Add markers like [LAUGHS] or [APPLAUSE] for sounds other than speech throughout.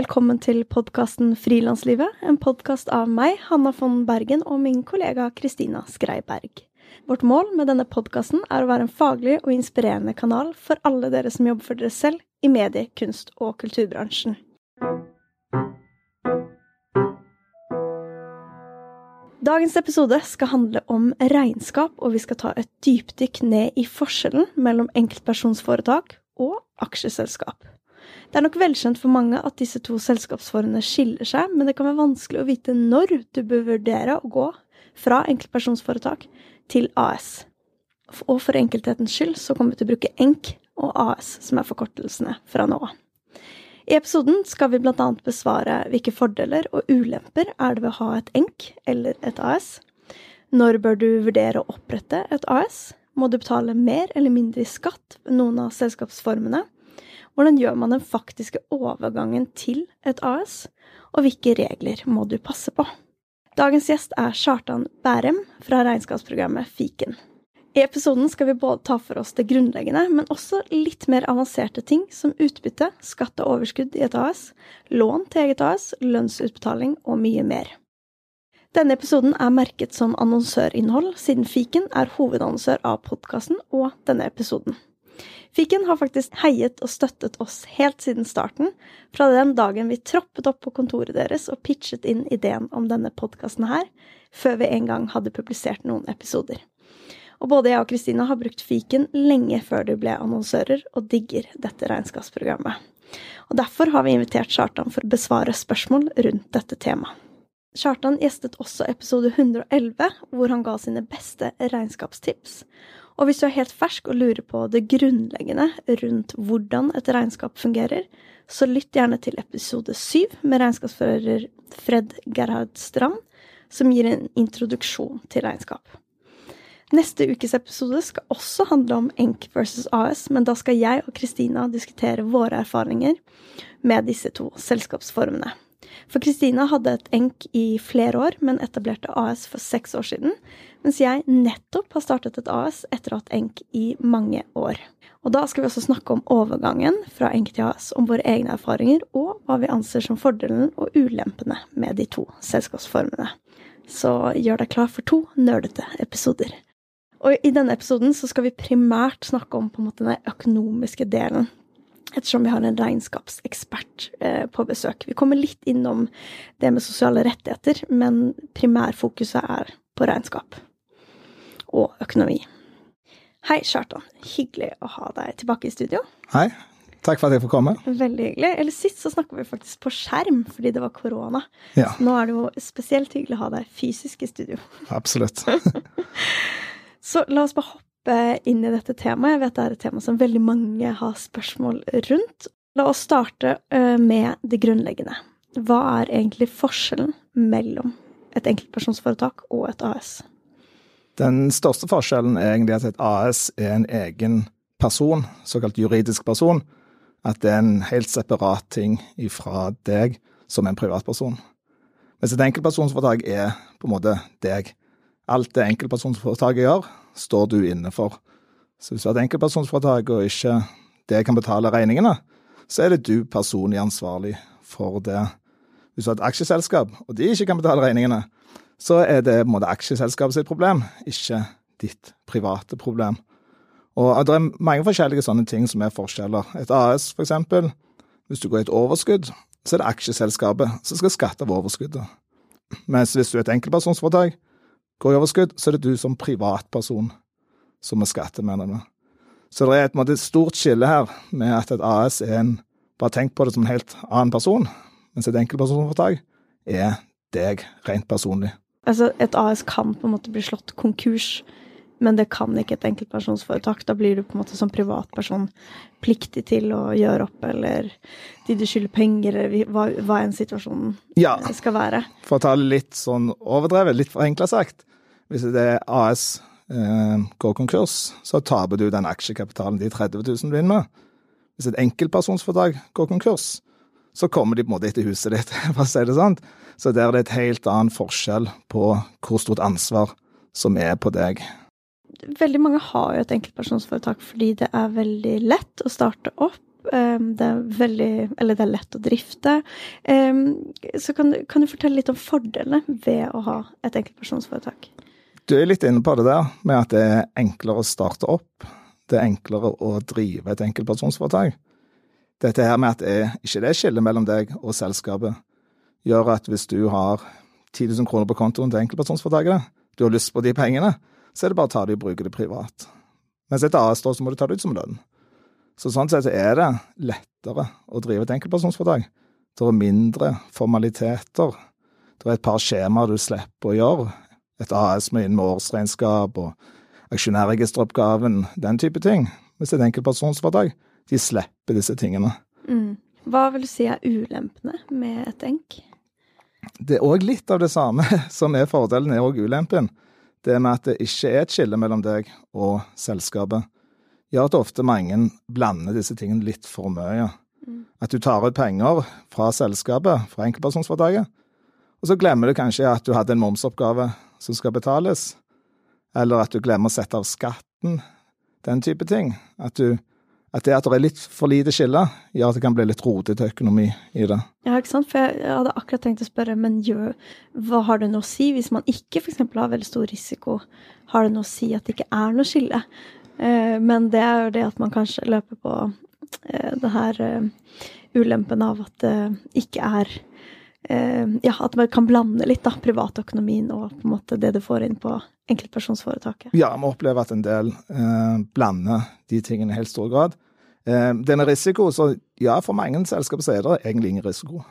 Velkommen til podkasten Frilanslivet, en podkast av meg, Hanna von Bergen, og min kollega Kristina Skreiberg. Vårt mål med denne podkasten er å være en faglig og inspirerende kanal for alle dere som jobber for dere selv i medie-, kunst- og kulturbransjen. Dagens episode skal handle om regnskap, og vi skal ta et dypdykk ned i forskjellen mellom enkeltpersonsforetak og aksjeselskap. Det er nok velkjent for mange at disse to selskapsformene skiller seg, men det kan være vanskelig å vite når du bør vurdere å gå fra enkeltpersonsforetak til AS. Og for enkelthetens skyld så kommer vi til å bruke ENK og AS, som er forkortelsene fra nå av. I episoden skal vi bl.a. besvare hvilke fordeler og ulemper er det ved å ha et ENK eller et AS. Når bør du vurdere å opprette et AS? Må du betale mer eller mindre i skatt ved noen av selskapsformene? Hvordan gjør man den faktiske overgangen til et AS, og hvilke regler må du passe på? Dagens gjest er Kjartan Bærem fra regnskapsprogrammet Fiken. I episoden skal vi både ta for oss det grunnleggende, men også litt mer avanserte ting som utbytte, skatt og overskudd i et AS, lån til eget AS, lønnsutbetaling og mye mer. Denne episoden er merket som annonsørinnhold, siden Fiken er hovedannonsør av podkasten og denne episoden. Fiken har faktisk heiet og støttet oss helt siden starten, fra den dagen vi troppet opp på kontoret deres og pitchet inn ideen om denne podkasten her, før vi en gang hadde publisert noen episoder. Og både jeg og Kristina har brukt fiken lenge før du ble annonsører, og digger dette regnskapsprogrammet. Og derfor har vi invitert Kjartan for å besvare spørsmål rundt dette temaet. Kjartan gjestet også episode 111, hvor han ga sine beste regnskapstips. Og hvis du er helt fersk og lurer på det grunnleggende rundt hvordan et regnskap fungerer, så lytt gjerne til episode syv med regnskapsfører Fred Gerhard Strand, som gir en introduksjon til regnskap. Neste ukes episode skal også handle om ENK versus AS, men da skal jeg og Kristina diskutere våre erfaringer med disse to selskapsformene. For Kristina hadde et ENK i flere år, men etablerte AS for seks år siden, mens jeg nettopp har startet et AS etter å ha hatt ENK i mange år. Og da skal vi også snakke om overgangen fra ENK til AS, om våre egne erfaringer, og hva vi anser som fordelen og ulempene med de to selskapsformene. Så gjør deg klar for to nerdete episoder. Og i denne episoden så skal vi primært snakke om på en måte den økonomiske delen ettersom vi har en regnskapsekspert eh, på besøk. Vi kommer litt innom det med sosiale rettigheter, men primærfokuset er på regnskap og økonomi. Hei, Kjartan. Hyggelig å ha deg tilbake i studio. Hei. Takk for at jeg får komme. Veldig hyggelig. Eller sist så snakka vi faktisk på skjerm fordi det var korona. Ja. Så Nå er det jo spesielt hyggelig å ha deg fysisk i studio. Absolutt. [LAUGHS] så la oss bare hoppe inn i dette temaet. Jeg vet det er et tema som veldig mange har spørsmål rundt. La oss starte eh, med det grunnleggende. Hva er egentlig forskjellen mellom et enkeltpersonsforetak og et AS? Den største forskjellen er egentlig at et AS er en egen person, såkalt juridisk person. At det er en helt separat ting ifra deg som en privatperson. Mens et enkeltpersonsforetak er på en måte deg. Alt det enkeltpersonsforetaket gjør, står du inne for. Så hvis du har et enkeltpersonsforetak og ikke det kan betale regningene, så er det du personlig ansvarlig for det. Hvis du har et aksjeselskap, og de ikke kan betale regningene, så er det på en måte aksjeselskapet sitt problem, ikke ditt private problem. Og det er mange forskjellige sånne ting som er forskjeller. Et AS, for eksempel. Hvis du går i et overskudd, så er det aksjeselskapet som skal skatte av overskuddet. Mens hvis du er et enkeltpersonsforetak, går i overskudd, så er det du som privatperson som er skattemedlem. Så det er et, måte, stort skille her med at et AS er en Bare tenk på det som en helt annen person, mens et enkeltpersonforetak er deg rent personlig. Altså, et AS kan på en måte bli slått konkurs men det kan ikke et enkeltpersonsforetak. Da blir du på en måte som privatperson pliktig til å gjøre opp, eller de du skylder penger, eller hva, hva enn situasjonen Ja. skal være. For å ta litt sånn overdrevet, litt forenkla sagt. Hvis det er AS eh, går konkurs, så taper du den aksjekapitalen, de 30 000 du er inne med. Hvis et enkeltpersonsforetak går konkurs, så kommer de på en måte etter huset ditt, [LAUGHS] for å si det sånn. Så der er det et helt annen forskjell på hvor stort ansvar som er på deg. Veldig mange har jo et enkeltpersonsforetak fordi det er veldig lett å starte opp. Um, Det er veldig Eller det er lett å drifte. Um, Så kan, du- kan du fortelle litt om fordelene ved å ha et enkeltpersonsforetak? Du er litt inne på det der, med at det er enklere å starte opp. Det er enklere å drive et enkeltpersonsforetak. Dette her med at det er, ikke det er skille mellom deg og selskapet, gjør at hvis du har 10 000 kroner på kontoen til enkeltpersonsforetaket, du har lyst på de pengene, så er det bare å ta det og bruke det privat. Mens et AS da, så må du ta det ut som lønn. Så sånn sett er det lettere å drive et enkeltpersonsforetak. Det er mindre formaliteter. Det er et par skjemaer du slipper å gjøre. Et AS med inn med årsregnskap og aksjonærregisteroppgaven, den type ting. Hvis et enkeltpersonsforetak, de slipper disse tingene. Mm. Hva vil du si er ulempene med et enk? Det er òg litt av det samme [LAUGHS] som er fordelen, er òg ulempen. Det med at det ikke er et skille mellom deg og selskapet, gjør at ofte mange blander disse tingene litt for mye. At du tar ut penger fra selskapet, fra enkeltpersonsforetaket, og så glemmer du kanskje at du hadde en momsoppgave som skal betales, eller at du glemmer å sette av skatten, den type ting. At, du, at det at det er litt for lite skille, gjør at det kan bli litt rotete økonomi i det. Ja, ikke sant? For jeg, hadde akkurat tenkt å spørre, men gjør, hva har det noe å si hvis man ikke f.eks. har veldig stor risiko? Har det noe å si at det ikke er noe skille? Eh, men det er jo det at man kanskje løper på eh, det her eh, ulempen av at det ikke er eh, Ja, at man kan blande litt, da, privatøkonomien og på en måte det du får inn på enkeltpersonsforetaket. Ja, vi opplever at en del eh, blander de tingene i helt stor grad. Eh, det med risiko, så ja, for mange selskaper så er det egentlig ingen risiko.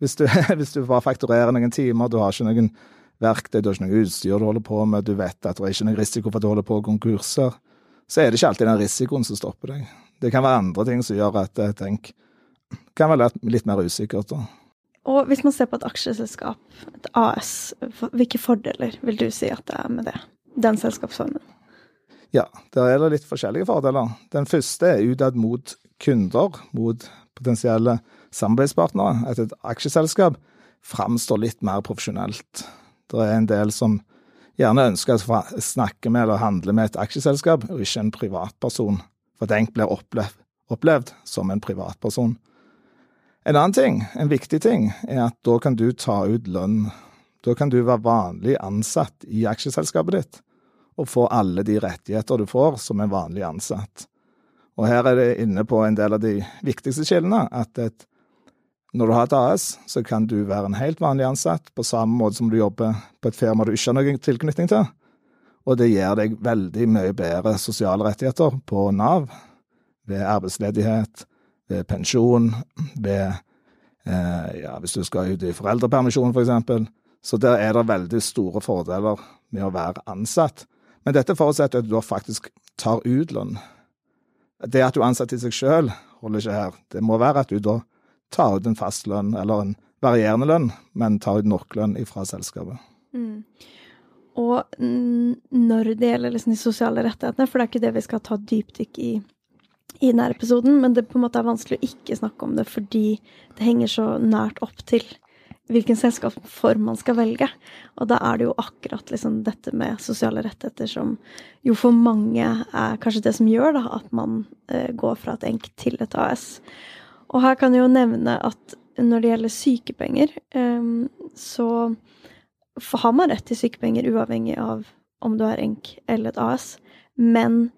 Hvis du, [LAUGHS] hvis du bare fakturerer noen timer, du har ikke noen verktøy, du har ikke noe utstyr du holder på med, du vet at det er ikke noen risiko for at du holder på konkurser, så er det ikke alltid den risikoen som stopper deg. Det kan være andre ting som gjør at jeg tenker kan være litt mer usikkert. da. Og hvis man ser på et aksjeselskap, et AS, hvilke fordeler vil du si at det er med det? Den selskapsformen? Ja, der er det litt forskjellige fordeler. Den første er utad mot kunder, mot potensielle samarbeidspartnere. At et aksjeselskap framstår litt mer profesjonelt. Det er en del som gjerne ønsker å snakke med eller handle med et aksjeselskap, og ikke en privatperson. For den blir opplevd, opplevd som en privatperson. En annen ting, en viktig ting, er at da kan du ta ut lønn. Da kan du være vanlig ansatt i aksjeselskapet ditt og få alle de rettigheter du får som en vanlig ansatt. Og her er det inne på en del av de viktigste kildene, at et, når du har et AS, så kan du være en helt vanlig ansatt på samme måte som du jobber på et firma du ikke har noen tilknytning til. Og det gir deg veldig mye bedre sosiale rettigheter på Nav, ved arbeidsledighet, ved pensjon, ved eh, ja, hvis du skal ut i foreldrepermisjon, for eksempel. Så der er det veldig store fordeler med å være ansatt. Men dette forutsetter at du da faktisk tar ut lønn. Det at du er ansatt i seg sjøl, holder ikke her. Det må være at du da tar ut en fast lønn, eller en varierende lønn, men tar ut nok lønn fra selskapet. Mm. Og når det gjelder liksom de sosiale rettighetene, for det er ikke det vi skal ta dypdykk i i denne episoden, men det på en måte er vanskelig å ikke snakke om det fordi det henger så nært opp til hvilken selskapsform man skal velge. Og da er det jo akkurat liksom dette med sosiale rettigheter som jo for mange er kanskje det som gjør da at man eh, går fra et enk til et AS. Og her kan jeg jo nevne at når det gjelder sykepenger, eh, så har man rett til sykepenger uavhengig av om du er enk eller et AS, men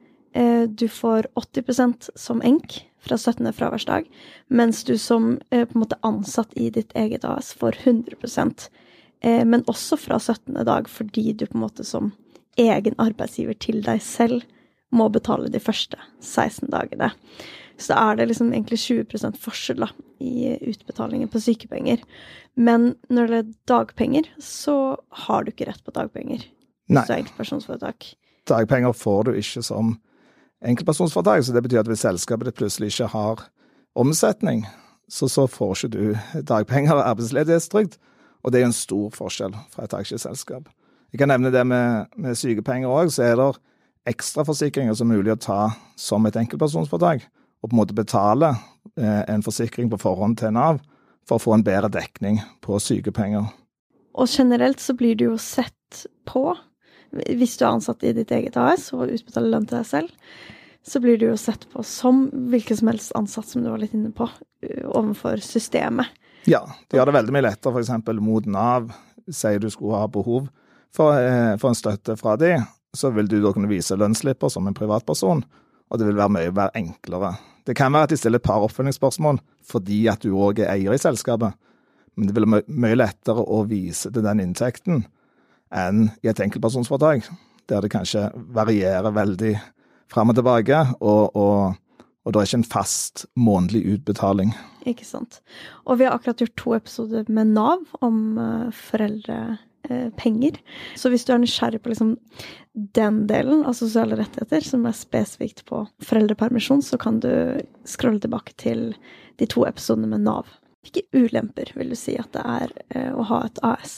du får 80% som enk fra 17. fraværsdag, mens du som eh, på en måte ansatt i ditt eget AS får 100 eh, men også fra 17. dag, fordi du på en måte som egen arbeidsgiver til deg selv må betale de første 16 dagene. Så da er det liksom egentlig 20 forskjell da, i utbetalingen på sykepenger. Men når det er dagpenger, så har du ikke rett på dagpenger. Nei. Er enkeltpersonsforetak. dagpenger får du ikke som enkeltpersonsforetak. Så det betyr at hvis selskapet ditt plutselig ikke har omsetning, så, så får ikke du dagpenger og arbeidsledighetstrygd. Og det er jo en stor forskjell fra et aksjeselskap. Jeg kan nevne det med, med sykepenger òg. Så er det ekstraforsikringer som er mulig å ta som et enkeltpersonsforetak. Og på en måte betale eh, en forsikring på forhånd til Nav for å få en bedre dekning på sykepenger. Og generelt så blir du jo sett på, hvis du er ansatt i ditt eget AS og utbetaler lønn til deg selv, så blir du jo sett på som hvilken som helst ansatt, som du var litt inne på, overfor systemet. Ja, det gjør det veldig mye lettere f.eks. mot Nav. Sier du skulle ha behov for, eh, for en støtte fra de, så vil du da kunne vise lønnsslipper som en privatperson, og det vil være mye være enklere. Det kan være at de stiller et par oppfølgingsspørsmål fordi at du òg er eier i selskapet, men det vil være mye lettere å vise til den inntekten enn i et enkeltpersonsforetak, der det kanskje varierer veldig fram og tilbake, og, og, og det er ikke en fast månedlig utbetaling. Ikke sant. Og vi har akkurat gjort to episoder med Nav om uh, foreldre Eh. Så hvis du er nysgjerrig på liksom den delen av sosiale rettigheter, som er spesifikt på foreldrepermisjon, så kan du scrolle tilbake til de to episodene med Nav. Hvilke ulemper vil du si at det er eh, å ha et AS?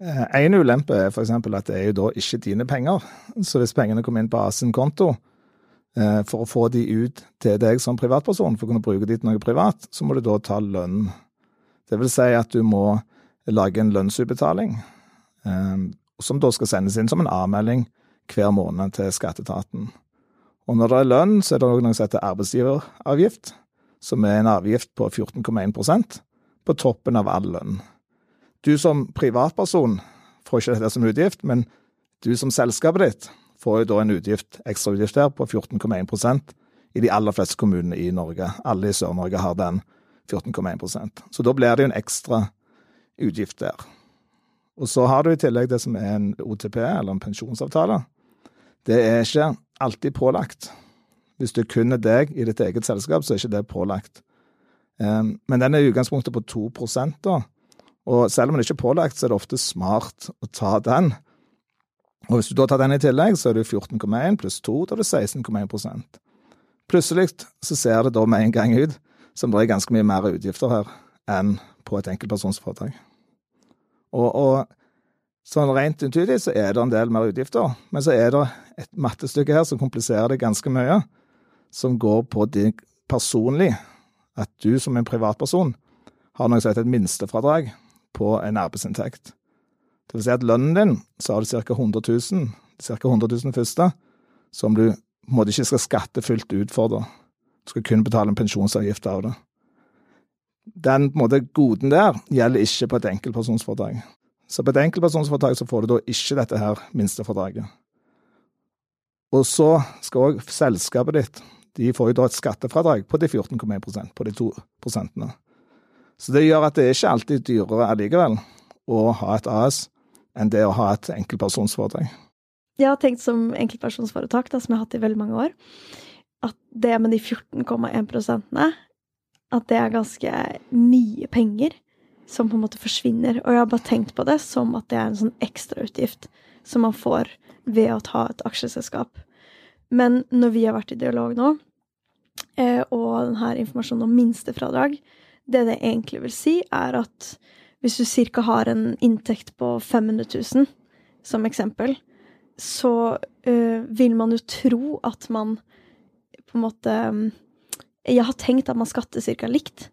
Eh, en ulempe er f.eks. at det er jo da ikke dine penger. Så hvis pengene kommer inn på AS konto, for å få de ut til deg som privatperson, for å kunne bruke de noe privat, så må du da ta lønn. Det vil si at du må lage en lønnsutbetaling, eh, som da skal sendes inn som en avmelding hver måned til skatteetaten. Og når det er lønn, så er det noe som heter arbeidsgiveravgift, som er en avgift på 14,1% på toppen av all lønn. Du som privatperson får ikke dette som utgift, men du som selskapet ditt får jo da en utgift, ekstrautgift her på 14,1% i de aller fleste kommunene i Norge. Alle i Sør-Norge har den 14,1% Så da blir det jo en ekstra utgift der. Og så har du i tillegg det som er en OTP, eller en pensjonsavtale. Det er ikke alltid pålagt. Hvis du kun er deg i ditt eget selskap, så er ikke det pålagt. Um, men den er i utgangspunktet på 2 da. Og selv om den ikke er pålagt, så er det ofte smart å ta den. Og hvis du da tar den i tillegg, så er det 14,1 pluss 2, da er det 16,1 Plutselig så ser det da med en gang ut som det er ganske mye mer utgifter her enn på et enkeltpersonsforetak. Og, og sånn rent intuitivt så er det en del mer utgifter, men så er det et mattestykke her som kompliserer det ganske mye, som går på det personlig, at du som en privatperson har noe som heter et minstefradrag på en arbeidsinntekt. Det vil si at lønnen din, så har du ca. 100 000, ca. 100 000 første, som du på en måte ikke skal skatte fullt ut for, da. Du skal kun betale en pensjonsavgift av det den på en måte, goden der gjelder ikke på et enkeltpersonsforetak. Så på et enkeltpersonsforetak så får du da ikke dette her minstefradraget. Og så skal òg selskapet ditt de får jo da et skattefradrag på de 14,1% på de to prosentene. Så det gjør at det er ikke alltid dyrere allikevel å ha et AS enn det å ha et enkeltpersonsforetak. Jeg har tenkt som enkeltpersonsforetak, da, som jeg har hatt i veldig mange år, at det med de 14,1 prosentene at det er ganske mye penger som på en måte forsvinner. Og jeg har bare tenkt på det som at det er en sånn ekstrautgift som man får ved å ta et aksjeselskap. Men når vi har vært i dialog nå, eh, og denne informasjonen om minstefradrag, det det egentlig vil si, er at hvis du ca. har en inntekt på 500 000, som eksempel, så øh, vil man jo tro at man på en måte jeg har tenkt at man skatter ca. likt,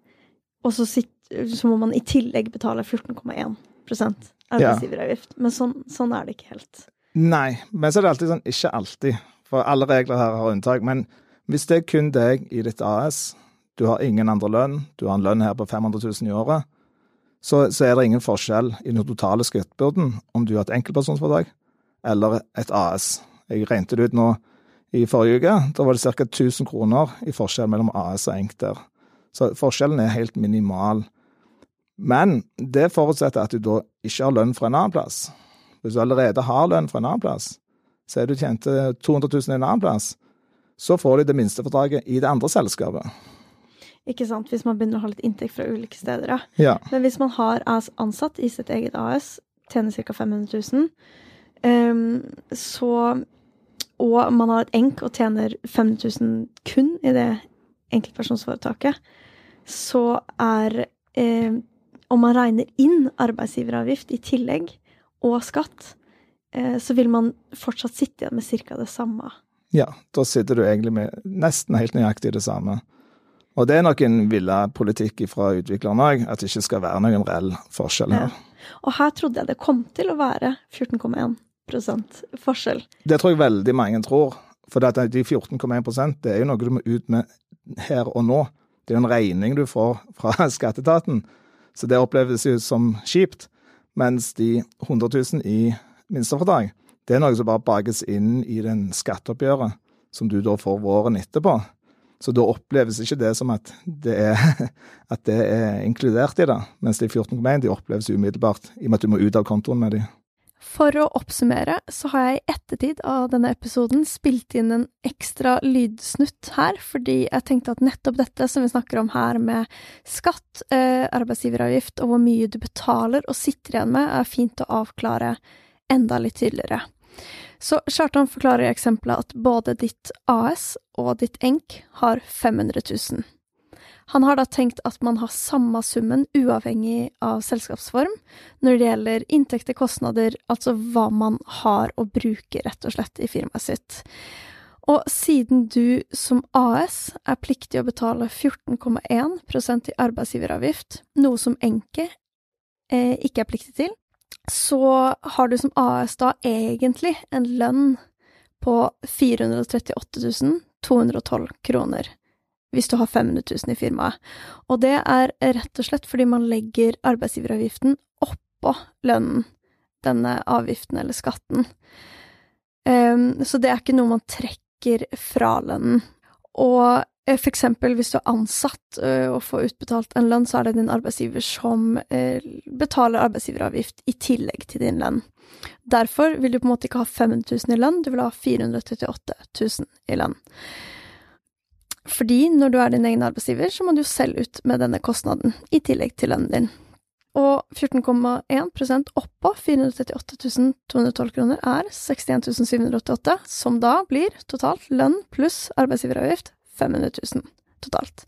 og så, sitter, så, må man i tillegg betale 14,1% arbeidsgiveravgift. Ja. Men sånn, sånn, er det ikke helt. Nei, men så er det alltid sånn ikke alltid. For alle regler her har unntak. Men hvis det er kun deg i ditt AS, du har ingen andre lønn, du har en lønn her på 500 000 i året, så, så er det ingen forskjell i den totale skattebyrden om du har et enkeltpersonforetak eller et AS. Jeg regnet det ut nå i forrige uke. Da var det ca. 1000 kroner i forskjell mellom AS og Enk der. Så forskjellen er helt minimal. Men det forutsetter at du da ikke har lønn fra en annen plass. Hvis du allerede har lønn fra en annen plass, så er du tjente 200 000 i en annen plass, så får du det minste fordraget i det andre selskapet. Ikke sant, hvis man begynner å ha litt inntekt fra ulike steder, ja. Men hvis man har ansatt i sitt eget AS, tjener ca. 500 000, Um, så Og man har et enk og tjener 500 000 kun i det enkeltpersonsforetaket, så er um, Om man regner inn arbeidsgiveravgift i tillegg, og skatt, eh, så vil man fortsatt sitte igjen med ca. det samme. Ja, da sitter du egentlig med nesten helt nøyaktig det samme. Og det er nok en villa politikk fra utviklerne òg, at det ikke skal være noen reell forskjell her. Ja. Og her trodde jeg det kom til å være 14,1% forskjell. Det tror jeg veldig mange tror. For de 14,1% det er jo noe du må ut med her og nå. Det er jo en regning du får fra [LAUGHS] skatteetaten, så det oppleves jo som kjipt. Mens de 100 000 i minstefradrag, det er noe som bare bakes inn i den skatteoppgjøret som du da får våren etterpå. Så da oppleves ikke det som at det er, [LAUGHS] at det er inkludert i det. Mens de 14,1 de oppleves umiddelbart, i og med at du må ut av kontoen med de. For å oppsummere så har jeg i ettertid av denne episoden spilt inn en ekstra lydsnutt her, fordi jeg tenkte at nettopp dette som vi snakker om her med skatt, eh, arbeidsgiveravgift og hvor mye du betaler og sitter igjen med, er fint å avklare enda litt tydeligere. Så Kjartan forklarer i eksempelet at både ditt AS og ditt ENK har 500 000. Han har da tenkt at man har samme summen uavhengig av selskapsform når det gjelder inntekter, kostnader, altså hva man har å bruke rett og slett i firmaet sitt. Og siden du som AS er pliktig å betale 14,1% i arbeidsgiveravgift, noe som Enke eh, ikke er pliktig til, så har du som AS da egentlig en lønn på 438 212 kroner hvis du har 500 000 i firmaet. Og det er rett og slett fordi man legger arbeidsgiveravgiften oppå lønnen, denne avgiften eller skatten. Um, så det er ikke noe man trekker fra lønnen. Og for eksempel hvis du er ansatt eh, og får utbetalt en lønn, så er det din arbeidsgiver som eh, betaler arbeidsgiveravgift i tillegg til din lønn. Derfor vil du på en måte ikke ha 500 000 i lønn, du vil ha 438 000 i lønn. Fordi når du er din egen arbeidsgiver, så må du selv ut med denne kostnaden, i tillegg til lønnen din. Og 14,1 oppå 438 212 kroner er 61 788, som da blir totalt lønn pluss arbeidsgiveravgift 500 000 totalt.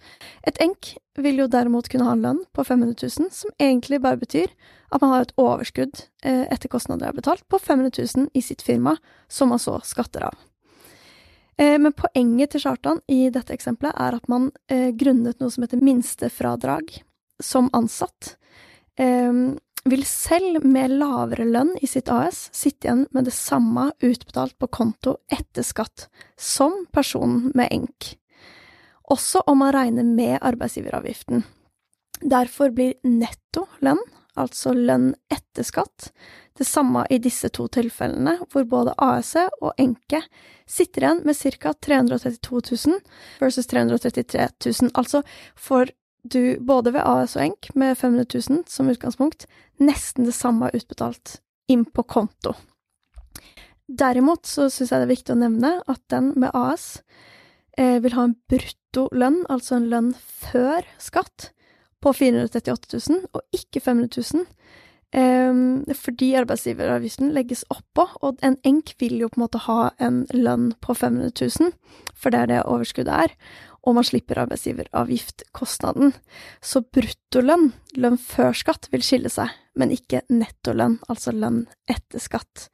Et enk vil jo derimot kunne ha en lønn på 500 000, som egentlig bare betyr at man har et overskudd eh, etter kostnader er betalt på 500 000 i sitt firma, som man så skatter av. Eh, men poenget til Chartan i dette eksempelet er at man eh, grunnet noe som heter minstefradrag som ansatt, vil selv med lavere lønn i sitt AS sitte igjen med det samme utbetalt på konto etter skatt som personen med enk også om man regner med arbeidsgiveravgiften. Derfor blir netto lønn, altså lønn etter skatt, det samme i disse to tilfellene, hvor både ASE og Enke sitter igjen med ca. 332 000 versus 333 000. Altså får du både ved AS og ENK med 500 000 som utgangspunkt nesten det samme utbetalt inn på konto. Derimot så syns jeg det er viktig å nevne at den med AS vil ha en brutto lønn, altså en lønn før skatt, på 438 000, og ikke 500 000. Eh, fordi arbeidsgiveravgiften legges oppå, og en enk vil jo på en måte ha en lønn på 500 000, for det er det overskuddet er, og man slipper arbeidsgiveravgiftkostnaden. Så bruttolønn, lønn før skatt, vil skille seg, men ikke nettolønn, altså lønn etter skatt.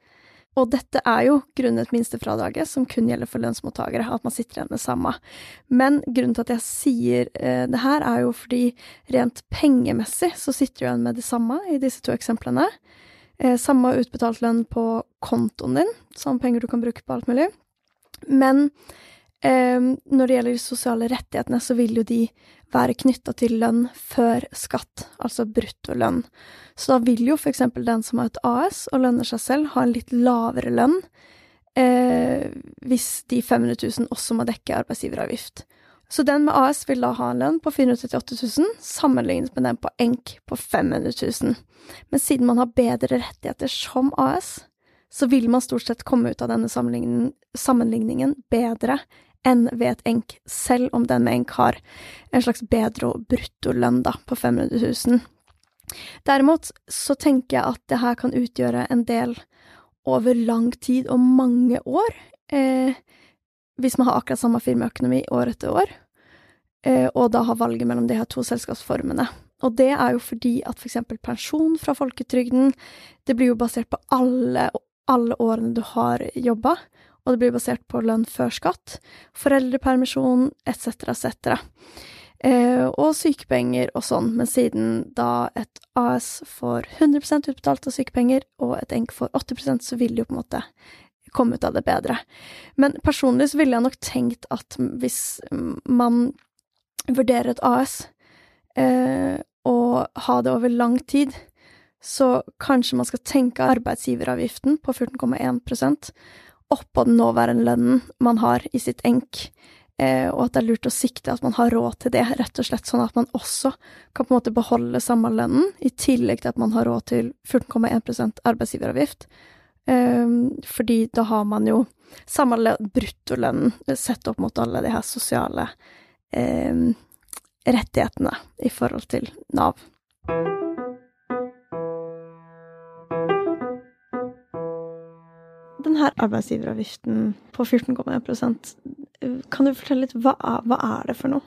Og dette er jo grunnet minstefradraget, som kun gjelder for lønnsmottakere, at man sitter igjen med samme. Men grunnen til at jeg sier eh, det her, er jo fordi rent pengemessig så sitter du igjen med det samme i disse to eksemplene. Eh, samme utbetalt lønn på kontoen din, samme penger du kan bruke på alt mulig. Men når det gjelder de sosiale rettighetene, så vil jo de være knytta til lønn før skatt, altså bruttolønn. Så da vil jo for eksempel den som har et AS og lønner seg selv, ha en litt lavere lønn eh, hvis de 500 000 også må dekke arbeidsgiveravgift. Så den med AS vil da ha en lønn på 438 000, sammenlignet med den på ENK på 500 000. Men siden man har bedre rettigheter som AS, så vil man stort sett komme ut av denne sammenligningen bedre enn ved et enk, selv om den med enk har en slags bedre bruttolønn da, på 500 000. Derimot så tenker jeg at det her kan utgjøre en del over lang tid og mange år, eh, hvis man har akkurat samme firmaøkonomi år etter år, eh, og da har valget mellom de her to selskapsformene. Og det er jo fordi at for eksempel pensjon fra folketrygden, det blir jo basert på alle, alle årene du har jobba, og det blir basert på lønn før skatt, foreldrepermisjon etc., etc. Eh, og sykepenger og sånn, men siden da et AS får 100 utbetalt av sykepenger, og et ENK får 80% så vil det jo på en måte komme ut av det bedre. Men personlig så ville jeg nok tenkt at hvis man vurderer et AS, eh, og ha det over lang tid, så kanskje man skal tenke arbeidsgiveravgiften på 14,1 oppå den nåværende lønnen man har i sitt enk, eh, og at det er lurt å sikte at man har råd til det, rett og slett sånn at man også kan på en måte beholde samme lønnen, i tillegg til at man har råd til 14,1 arbeidsgiveravgift. Eh, fordi da har man jo samme bruttolønnen sett opp mot alle de her sosiale eh, rettighetene i forhold til Nav. Denne arbeidsgiveravgiften på 14,1% kan du fortelle litt, hva, hva er det for noe?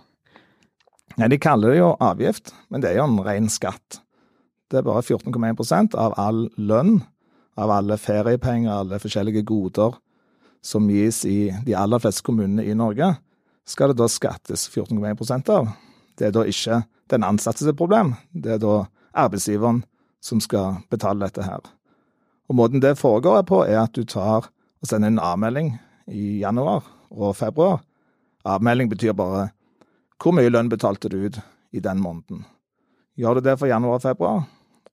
Nei, De kaller det jo avgift, men det er jo en ren skatt. Det er bare 14,1% av all lønn, av alle feriepenger, alle forskjellige goder som gis i de aller fleste kommunene i Norge, skal det da skattes 14,1% av. Det er da ikke den ansattes problem, det er da arbeidsgiveren som skal betale dette her. Og Måten det foregår på, er at du tar og sender en avmelding i januar og februar. Avmelding betyr bare hvor mye lønn betalte du ut i den måneden. Gjør du det for januar og februar,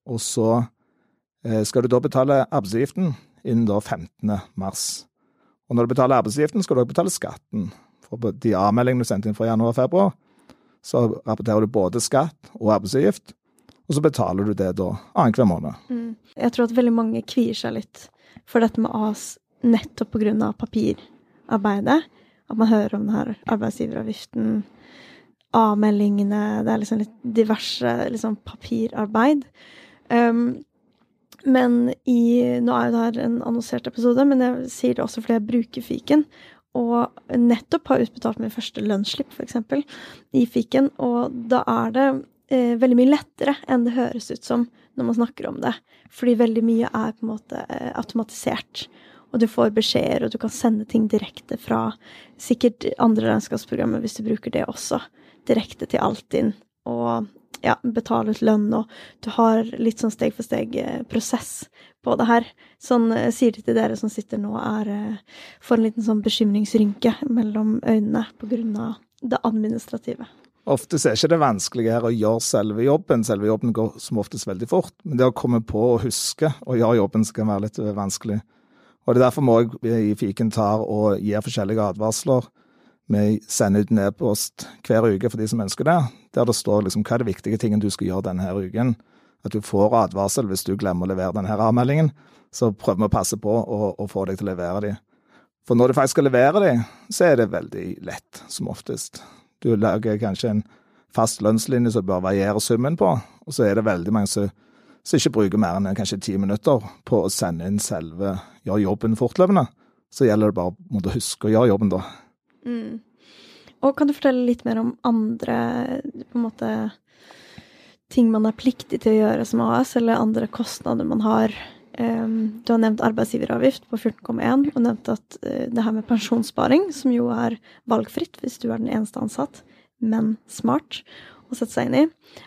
og så eh, skal du da betale arbeidsgiften innen da 15. mars. Og når du betaler arbeidsgiften, skal du også betale skatten. For de avmeldingene du sendte inn for januar og februar, så rapporterer du både skatt og arbeidsgift, og så betaler du det da annenhver måned. Mm. Jeg tror at veldig mange kvier seg litt for dette med AS nettopp av papirarbeidet. At man hører om denne arbeidsgiveravgiften, avmeldingene Det er liksom litt diverse liksom papirarbeid. Um, men i Nå er jo det her en annonsert episode, men jeg sier det også fordi jeg bruker fiken og nettopp har utbetalt min første lønnsslipp, f.eks., i fiken. Og da er det eh, veldig mye lettere enn det høres ut som når man snakker om det. Fordi veldig mye er på en måte eh, automatisert. Og du får beskjeder, og du kan sende ting direkte fra sikkert andre regnskapsprogrammer, hvis du bruker det også, direkte til Altinn. Og ja, betale ut lønn, og du har litt sånn steg for steg-prosess på det her. Sånn eh, sier de til dere som sitter nå, er eh, får en liten sånn bekymringsrynke mellom øynene på grunn av det administrative. Ofte er ikke det vanskelige her å gjøre selve jobben. Selve jobben går som oftest veldig fort. Men det å komme på å huske å gjøre jobben skal være litt vanskelig. Og det er derfor må jeg i fiken tar og gir forskjellige advarsler vi sender ut en e-post hver uke for de som ønsker det, der det står liksom hva er det viktige tingen du skal gjøre denne uken. At du får advarsel hvis du glemmer å levere denne avmeldingen. Så prøver vi å passe på å få deg til å levere de. For når du faktisk skal levere de, så er det veldig lett, som oftest. Du lager kanskje en fast lønnslinje som bør variere summen på, og så er det veldig mange som, som ikke bruker mer enn kanskje ti minutter på å sende inn selve gjøre jobben fortløpende. Så gjelder det bare å huske å gjøre jobben, da. Mm. Og kan du fortelle litt mer om andre på en måte ting man er pliktig til å gjøre som AS, eller andre kostnader man har? Um, du har nevnt arbeidsgiveravgift på 14,1, og nevnt at uh, det her med pensjonssparing, som jo er valgfritt hvis du er den eneste ansatt, men smart å sette seg inn i.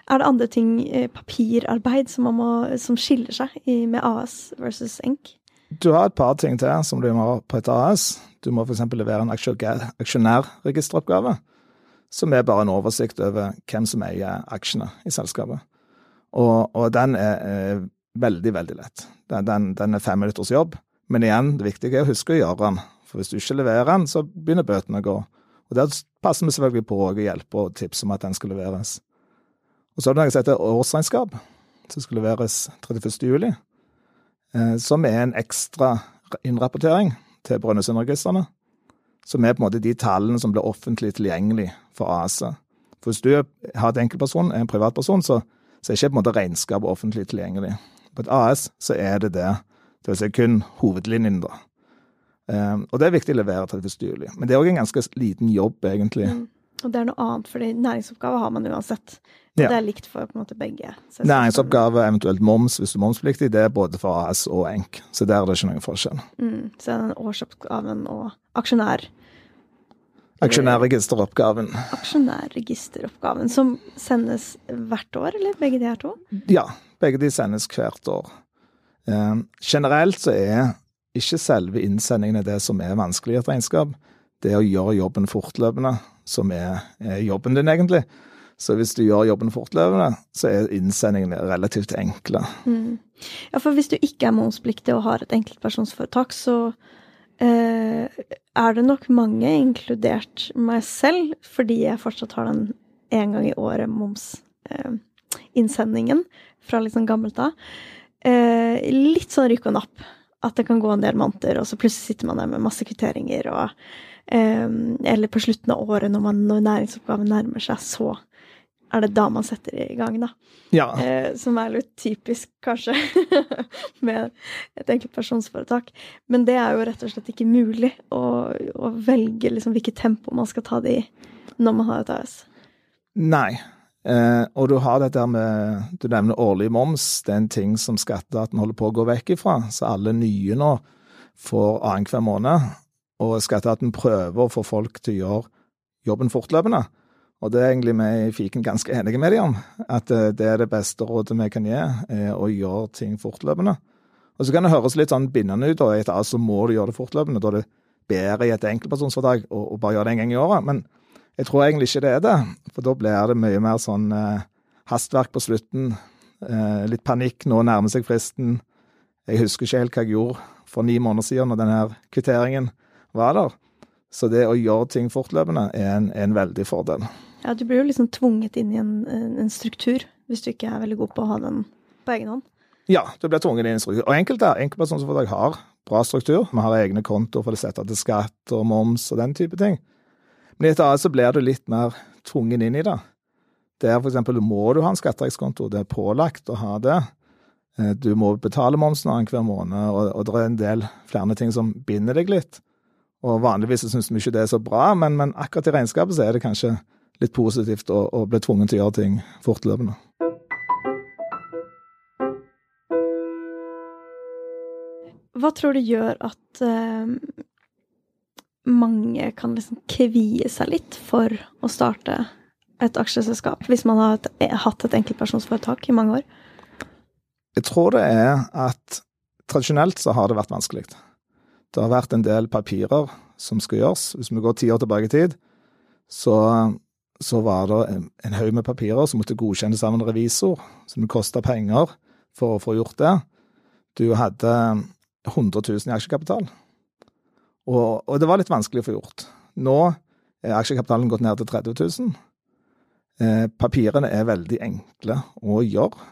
Er det andre ting, uh, papirarbeid, som, må, som skiller seg i, med AS versus ENK? Du har et par ting til som du må på et AS. Du må f.eks. levere en aksjonærregisteroppgave, som er bare en oversikt over hvem som eier aksjene i selskapet. Og, og den er, er, veldig, veldig lett. Den, den, den, er fem minutters jobb. Men igjen, det viktige er å huske å gjøre den. For hvis du ikke leverer den, så begynner bøtene å gå. Og Der passer vi selvfølgelig på å hjelpe og tipse om at den skal leveres. Og så er det noe som heter årsregnskap, som skal leveres 31. juli. Eh, som er en ekstra innrapportering til Brønnøysundregistrene, som er på en måte de tallene som blir offentlig tilgjengelig for ASA For hvis du har et enkeltperson, en privatperson, så, så er ikke på en måte regnskapet offentlig tilgjengelig. På et AS så er det det Det vil si kun hovedlinjen, da. Um, og det er viktig å levere 31. juli. Men det er òg en ganske liten jobb, egentlig. Mm. Og det er noe annet, fordi næringsoppgaver har man uansett. Ja. det er likt for på en måte begge. Næringsoppgave, eventuelt moms hvis du er momspliktig, det er både for AS og ENK. Så der er det ikke noen forskjell. Mm. Så er den årsoppgaven og aksjonær Aksjonærregisteroppgaven. Aksjonærregisteroppgaven, Som sendes hvert år, eller begge de her to? Ja, begge de sendes hvert år. Eh, generelt så er ikke selve innsendingene det som er vanskelig i et regnskap. Det er å gjøre jobben fortløpende, som er, er jobben din, egentlig. Så hvis du gjør jobben fortløpende, så er innsendingene relativt enkle. Mm. Ja, for hvis du ikke er momspliktig og har et enkeltpersonsforetak, så eh, er det nok mange, inkludert meg selv, fordi jeg fortsatt har den en gang i året momsinnsendingen eh, fra litt sånn gammelt av. Eh, litt sånn rykk og napp. At det kan gå en del måneder, og så plutselig sitter man der med masse kvitteringer og eh, Eller på slutten av året, når, man, når næringsoppgaven nærmer seg, så er det da man setter i gang, da. Ja. Eh, som er litt typisk, kanskje, [LAUGHS] med et enkeltpersonsforetak. Men det er jo rett og slett ikke mulig å, å velge liksom hvilket tempo man skal ta det i når man har et AS. Nei. Eh, og du har dette med Du nevner årlig moms. Det er en ting som skatteetaten holder på å gå vekk ifra. Så alle nye nå får annenhver måned. Og skatteetaten prøver å få folk til å gjøre jobben fortløpende. Og det er egentlig vi i Fiken ganske enige med dem om. At eh, det er det beste rådet vi kan gi, er å gjøre ting fortløpende. Og så kan det høres litt sånn bindende ut, og etter alt så må du gjøre det fortløpende. Da er det bedre i et enkeltpersonsforetak å, å bare gjøre det en gang i året. Men jeg tror egentlig ikke det er det. For da blir det mye mer sånn eh, hastverk på slutten. Eh, litt panikk, nå nærmer seg fristen. Jeg husker ikke helt hva jeg gjorde for ni måneder siden når denne kvitteringen var der. Så det å gjøre ting fortløpende er en, en veldig fordel. Ja, du blir jo liksom tvunget inn i en, en, struktur hvis du ikke er veldig god på å ha den på egen hånd. Ja, du blir tvunget inn i en struktur. Og enkelte enkeltpersonforetak har bra struktur. Vi har egne kontoer for å sette til skatt og moms og den type ting. Men etter hvert så blir du litt mer tvunget inn i det. Der eksempel må du ha en skatteregskonto. Det er pålagt å ha det. Eh, du må betale momsen annenhver måned, og, og det er en del flere ting som binder deg litt. Og vanligvis syns vi ikke det er så bra, men, men akkurat i regnskapet så er det kanskje litt positivt og, og ble tvunget til å gjøre ting fortløpende. Hva tror du gjør at uh, mange kan liksom kvie seg litt for å starte et aksjeselskap, hvis man har hatt et enkeltpersonsforetak i mange år? Jeg tror det er at tradisjonelt så har det vært vanskelig. Det har vært en del papirer som skal gjøres. Hvis vi går ti år tilbake i tid, så så var det en, en haug med papirer som måtte godkjennes av en revisor, som kosta penger for å få gjort det. Du hadde 100 000 i aksjekapital, og, og det var litt vanskelig å få gjort. Nå er aksjekapitalen gått ned til 30 000. Eh, papirene er veldig enkle å gjøre.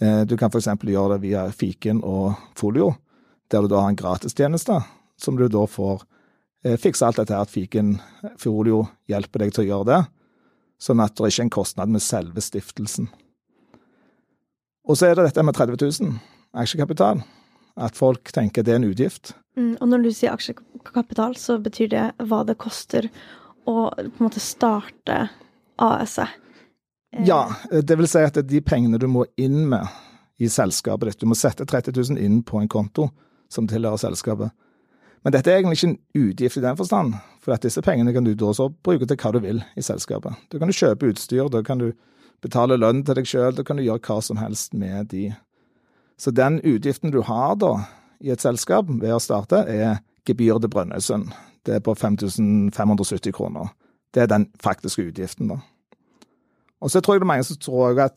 Eh, du kan f.eks. gjøre det via fiken og folio, der du da har en gratistjeneste, som du da får fikse alt dette her at fiken Fiolio hjelper deg til å gjøre det, sånn at det ikke er en kostnad med selve stiftelsen. Og så er det dette med 30 000 aksjekapital. At folk tenker det er en utgift. Mm, og når du sier aksjekapital, så betyr det hva det koster å på en måte starte AS-et? Eh. Ja, det vil si at det er de pengene du må inn med i selskapet ditt. Du må sette 30 000 inn på en konto som tilhører selskapet. Men dette er egentlig ikke en utgift i den forstand, for at disse pengene kan du da så bruke til hva du vil i selskapet. Da kan du kjøpe utstyr, da kan du betale lønn til deg sjøl, da kan du gjøre hva som helst med de. Så den utgiften du har da i et selskap ved å starte, er gebyr til Brønnøysund. Det er på 5570 kroner. Det er den faktiske utgiften, da. Og så tror jeg det er mange som tror at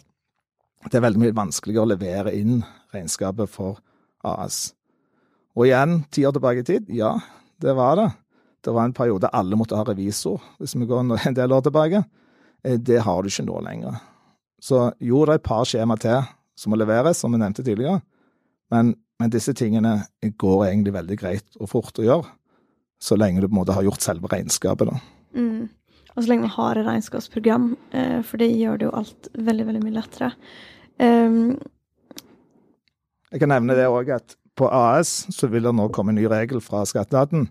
det er veldig mye vanskeligere å levere inn regnskapet for AS. Og igjen, ti år tilbake i tid, ja, det var det. Det var en periode alle måtte ha revisor, hvis vi går en del år tilbake. Eh, det har du ikke nå lenger. Så jo, det er et par skjema til som må leveres, som vi nevnte tidligere, men, men, disse tingene går egentlig veldig greit og fort å gjøre, så lenge du på en måte har gjort selve regnskapet, da. Mm. Og så lenge man har et regnskapsprogram, eh, for det gjør det jo alt veldig, veldig mye lettere. Um, jeg kan nevne det òg at på AS så vil det nå komme en ny regel fra skatteetaten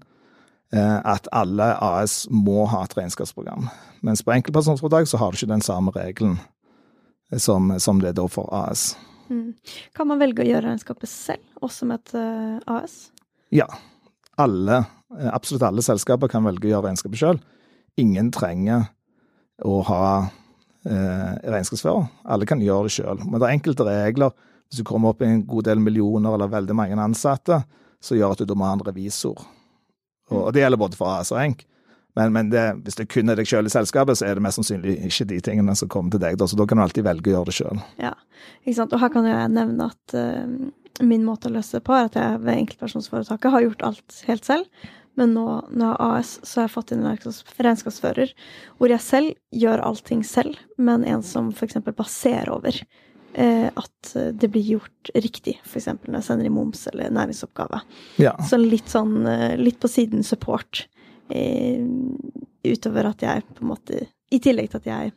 eh, at alle AS må ha et regnskapsprogram. Mens på enkeltpersonforetak så har du ikke den samme regelen som, som det da for AS. Mm. Kan man velge å gjøre regnskapet selv, også med et uh, AS? Ja. Alle, absolutt alle selskaper kan velge å gjøre regnskapet selv. Ingen trenger å ha eh, regnskapsfører. Alle kan gjøre det selv. Men det er enkelte regler. Hvis du kommer opp i en god del millioner eller veldig mange ansatte, så gjør at du da må ha en revisor. Og, og det gjelder både for AS og ENK. Men, men det, hvis det kun er deg sjøl i selskapet, så er det mest sannsynlig ikke de tingene som kommer til deg. Da, så da kan du alltid velge å gjøre det sjøl. Ja, ikke sant. Og her kan jeg nevne at uh, min måte å løse det på er at jeg ved enkeltpersonsforetaket har gjort alt helt selv. Men nå når jeg har AS, så har jeg fått inn en regnskapsfører hvor jeg selv gjør allting selv, men en som f.eks. baserer over at det blir gjort riktig, f.eks. når jeg sender i moms eller næringsoppgave. Ja. Så litt sånn eh, litt på siden support. Eh, utover at jeg på en måte I tillegg til at jeg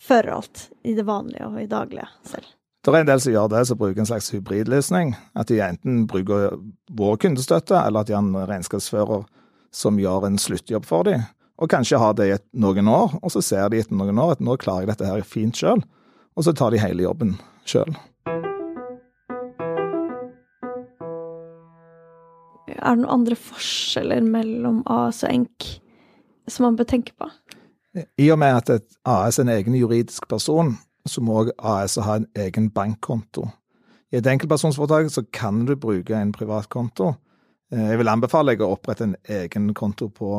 fører alt i det vanlige og i daglige selv. Det er en del som gjør det, som bruker en slags hybridløsning. At de enten bruker vår kundestøtte, eller at de har en regnskapsfører som gjør en sluttjobb for dem. Og kanskje har det i noen år, og så ser de etter noen år at nå klarer jeg dette her fint sjøl. Og så tar de hele jobben sjøl. Er det noen andre forskjeller mellom AS og ENK som man bør tenke på? I og med at et AS er en egen juridisk person, så må AS ha en egen bankkonto. I et enkeltpersonsforetak så kan du bruke en privatkonto. Eh, jeg vil anbefale deg å opprette en egen konto på,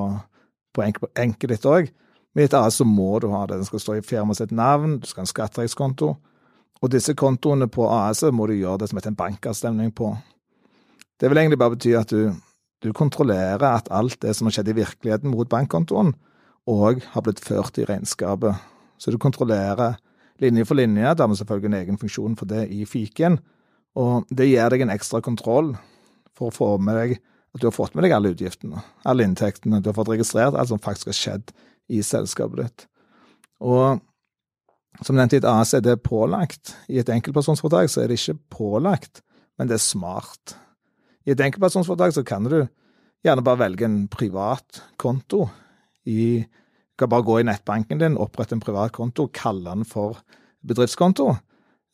på enket ditt òg. Med et AS så må du ha det. Den skal stå i firmaet sitt navn, du skal ha en skatterettskonto. Og disse kontoene på AS må du gjøre det som heter en bankavstemning på. Det vil egentlig bare bety at du, du kontrollerer at alt det som har skjedd i virkeligheten mot bankkontoen, òg har blitt ført i regnskapet. Så du kontrollerer linje for linje. Da har vi selvfølgelig en egen funksjon for det i fiken. Og det gir deg en ekstra kontroll for å få med deg at du har fått med deg alle utgiftene, alle inntektene. Du har fått registrert alt som faktisk har skjedd i selskapet ditt. Og som nevnt i et AS er det pålagt. I et enkeltpersonsforetak så er det ikke pålagt, men det er smart. I et enkeltpersonsforetak så kan du gjerne bare velge en privat konto. Du kan bare gå i nettbanken din, opprette en privat konto, kalle den for bedriftskonto,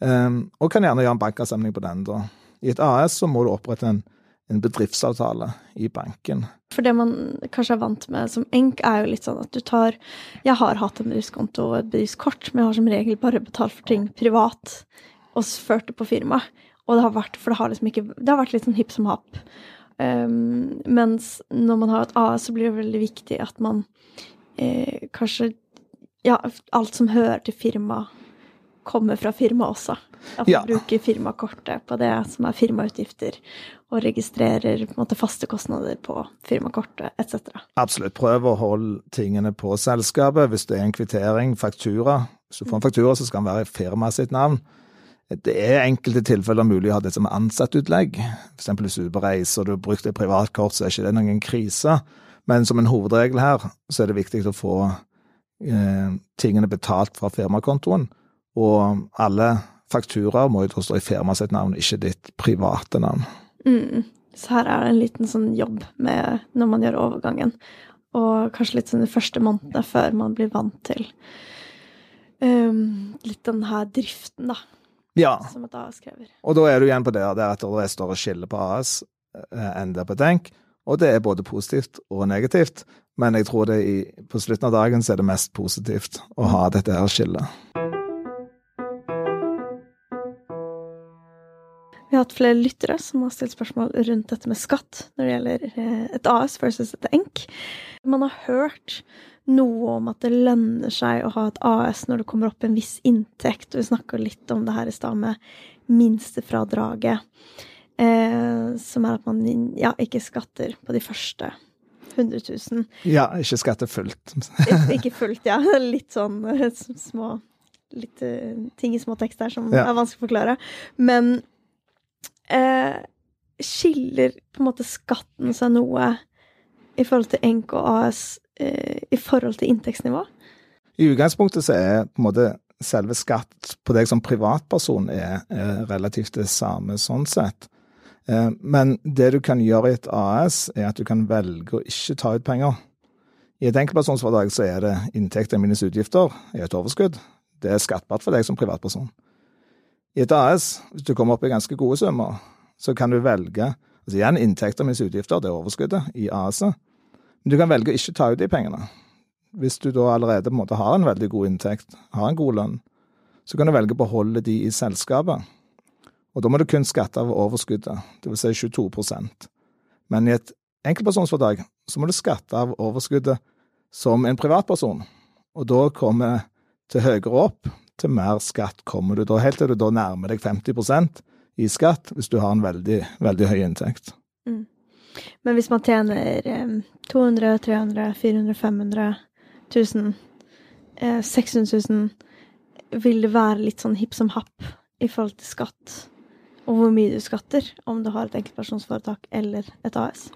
um, og kan gjerne gjøre en bankavstemning på den. da. I et AS så må du opprette en, en bedriftsavtale i banken. For det man kanskje er vant med som enk, er jo litt sånn at du tar Jeg har hatt en bedriftskonto og et bedriftskort, men jeg har som regel bare betalt for ting privat og ført det på firma. Og det har vært For det har liksom ikke Det har vært litt sånn hipp som happ. Um, mens når man har et AS, så blir det veldig viktig at man eh, kanskje Ja, alt som hører til firma, kommer fra firma også. At man Ja. bruker firmakortet på det som er firmautgifter, og registrerer måte faste kostnader på firmakortet etc. Absolutt. Prøv å holde tingene på selskapet. Hvis det er en kvittering, faktura Hvis du får en faktura, så skal den være i firmaet sitt navn. Det er enkelte tilfeller mulig å ha det som ansattutlegg. Eksempel hvis du er på reise og du har brukt et privatkort, så er ikke det noen krise. Men som en hovedregel her, så er det viktig å få eh, tingene betalt fra firmakontoen. Og alle fakturaer må jo stå i firmaet sitt navn, ikke ditt private navn. Mm. Så her er det en liten sånn jobb med når man gjør overgangen. Og kanskje litt sånn de første månedene før man blir vant til um, litt den her driften, da, Ja, som et AS krever. og da er du igjen på det der at det er større skille på AS eh, enn det er på Tenk. Og det er både positivt og negativt, men jeg tror det i, på slutten av dagen så er det mest positivt å ha dette her skillet. Vi har hatt flere lyttere som har stilt spørsmål rundt dette med skatt når det gjelder eh, et AS versus et ENK. Man har hørt noe om at det lønner seg å ha et AS når det kommer opp en viss inntekt, og vi snakka litt om det her i stad med minstefradraget, eh, som er at man ja, ikke skatter på de første 100 000. Ja, ikke skatte fullt. [LAUGHS] Ikke fullt, ja. [LAUGHS] Litt sånn eh, små Litt eh, ting i små tekster som Ja. er vanskelig å forklare. Men eh, skiller på en måte skatten seg noe i forhold til NK og AS eh, i forhold til inntektsnivå? I utgangspunktet så er på en måte selve skatt på deg som privatperson er, er relativt det samme sånn sett. Eh, men det du kan gjøre i et AS, er at du kan velge å ikke ta ut penger. I et enkeltpersonsforetak så er det inntekter minus utgifter i et overskudd. Det er skattbart for deg som privatperson. I et AS, hvis du kommer opp i ganske gode summer, så kan du velge altså Igjen inntekter minus utgifter, det er overskuddet i AS-et. Men du kan velge å ikke ta ut de pengene. Hvis du da allerede på en måte har en veldig god inntekt, har en god lønn, så kan du velge å beholde de i selskapet. Og da må du kun skatte av overskuddet, dvs. Si 22% Men i et enkeltpersonsforetak så må du skatte av overskuddet som en privatperson. Og da kommer til høyere opp, til mer skatt kommer du da, helt til du da nærmer deg 50% i skatt hvis du har en veldig, veldig høy inntekt. Mm. Men hvis man tjener 200 300 400 500 1000 600 000, vil det være litt sånn hipp som happ i forhold til skatt? Og hvor mye du skatter, om du har et enkeltpersonsforetak eller et AS?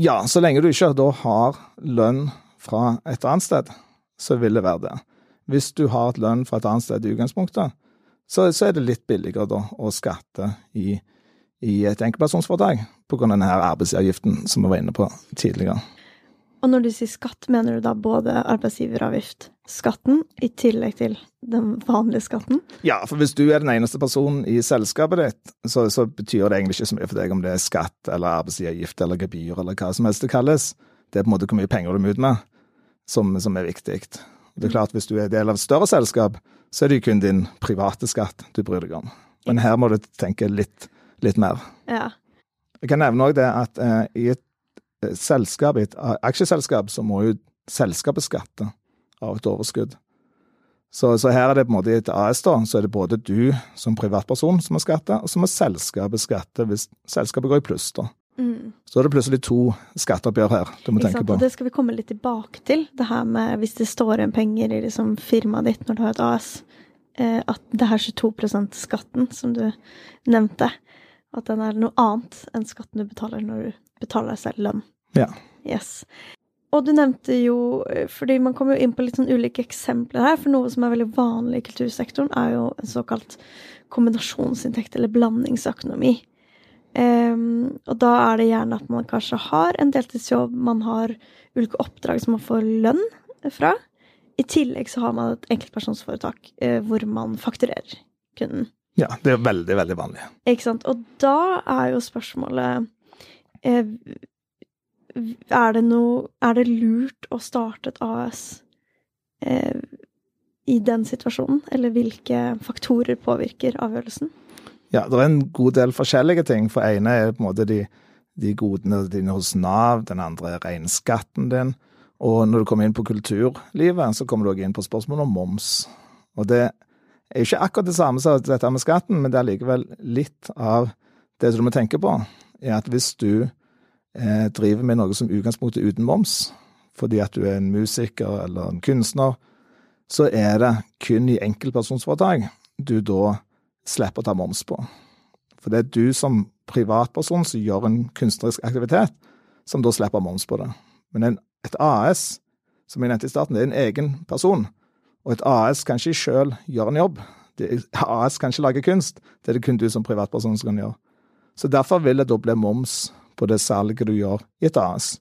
Ja, så lenge du ikke da har lønn fra et annet sted, så vil det være det. Hvis du har et lønn fra et annet sted i utgangspunktet, så, så er det litt billigere da å skatte i, i et enkeltpersonsforetak pga. denne her arbeidsgiveravgiften som vi var inne på tidligere. Og når du sier skatt, mener du da både arbeidsgiveravgift, skatten, i tillegg til den vanlige skatten? Ja, for hvis du er den eneste personen i selskapet ditt, så, så betyr det egentlig ikke så mye for deg om det er skatt eller arbeidsgiveravgift eller gebyr eller hva som helst det kalles. Det er på en måte hvor mye penger du må ut med, som, som er viktig. Det er klart, Hvis du er del av et større selskap, så er det jo kun din private skatt du bryr deg om. Men her må du tenke litt, litt mer. Ja. Jeg kan nevne òg det at eh, i et selskap, i et aksjeselskap, så må jo selskapet skatte av et overskudd. Så, så, her er det på en måte i et AS, da, så er det både du som privatperson som må skatte, og så må selskapet skatte hvis selskapet går i pluss, da. Mm. Så er det plutselig to skatteoppgjør her du må tenke på. Det skal vi komme litt tilbake til, det her med hvis det står igjen penger i liksom firmaet ditt når du har et AS, eh, at det her 22 %-skatten som du nevnte, at den er noe annet enn skatten du betaler når du betaler selv lønn. Ja. Yes. Og du nevnte jo, fordi man kommer jo inn på litt sånn ulike eksempler her, for noe som er veldig vanlig i kultursektoren, er jo en såkalt kombinasjonsinntekt, eller blandingsøkonomi. Um, og da er det gjerne at man kanskje har en deltidsjobb, man har ulike oppdrag som man får lønn fra. I tillegg så har man et enkeltpersonsforetak uh, hvor man fakturerer kunden. Ja, det er veldig, veldig vanlig. Ikke sant. Og da er jo spørsmålet uh, er det noe Er det lurt å starte et AS uh, i den situasjonen? Eller hvilke faktorer påvirker avgjørelsen? Ja, det er en god del forskjellige ting. For ene er på en måte de, de godene dine hos Nav, den andre er regnskatten din. Og når du kommer inn på kulturlivet, så kommer du også inn på spørsmål om moms. Og det er jo ikke akkurat det samme som dette med skatten, men det er likevel litt av det du må tenke på, er at hvis du eh, driver med noe som utgangspunkt er uten moms, fordi at du er en musiker eller en kunstner, så er det kun i enkeltpersonsforetak du da slipper å ta moms på. For det er du som privatperson som gjør en kunstnerisk aktivitet, som da slipper moms på det. Men en, et AS, som jeg nevnte i starten, det er en egen person. Og et AS kan ikke sjøl gjøre en jobb. Det, AS kan ikke lage kunst. Det er det kun du som privatperson som kan gjøre. Så derfor vil det da bli moms på det salget du gjør i et AS.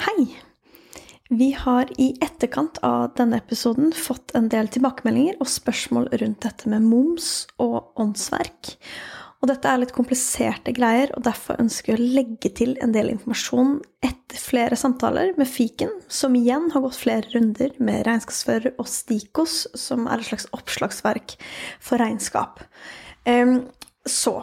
Hei! Vi har i etterkant av denne episoden fått en del tilbakemeldinger og spørsmål rundt dette med moms og åndsverk. Og dette er litt kompliserte greier, og derfor ønsker jeg å legge til en del informasjon etter flere samtaler med fiken, som igjen har gått flere runder med regnskapsfører og Stikos, som er et slags oppslagsverk for regnskap. Så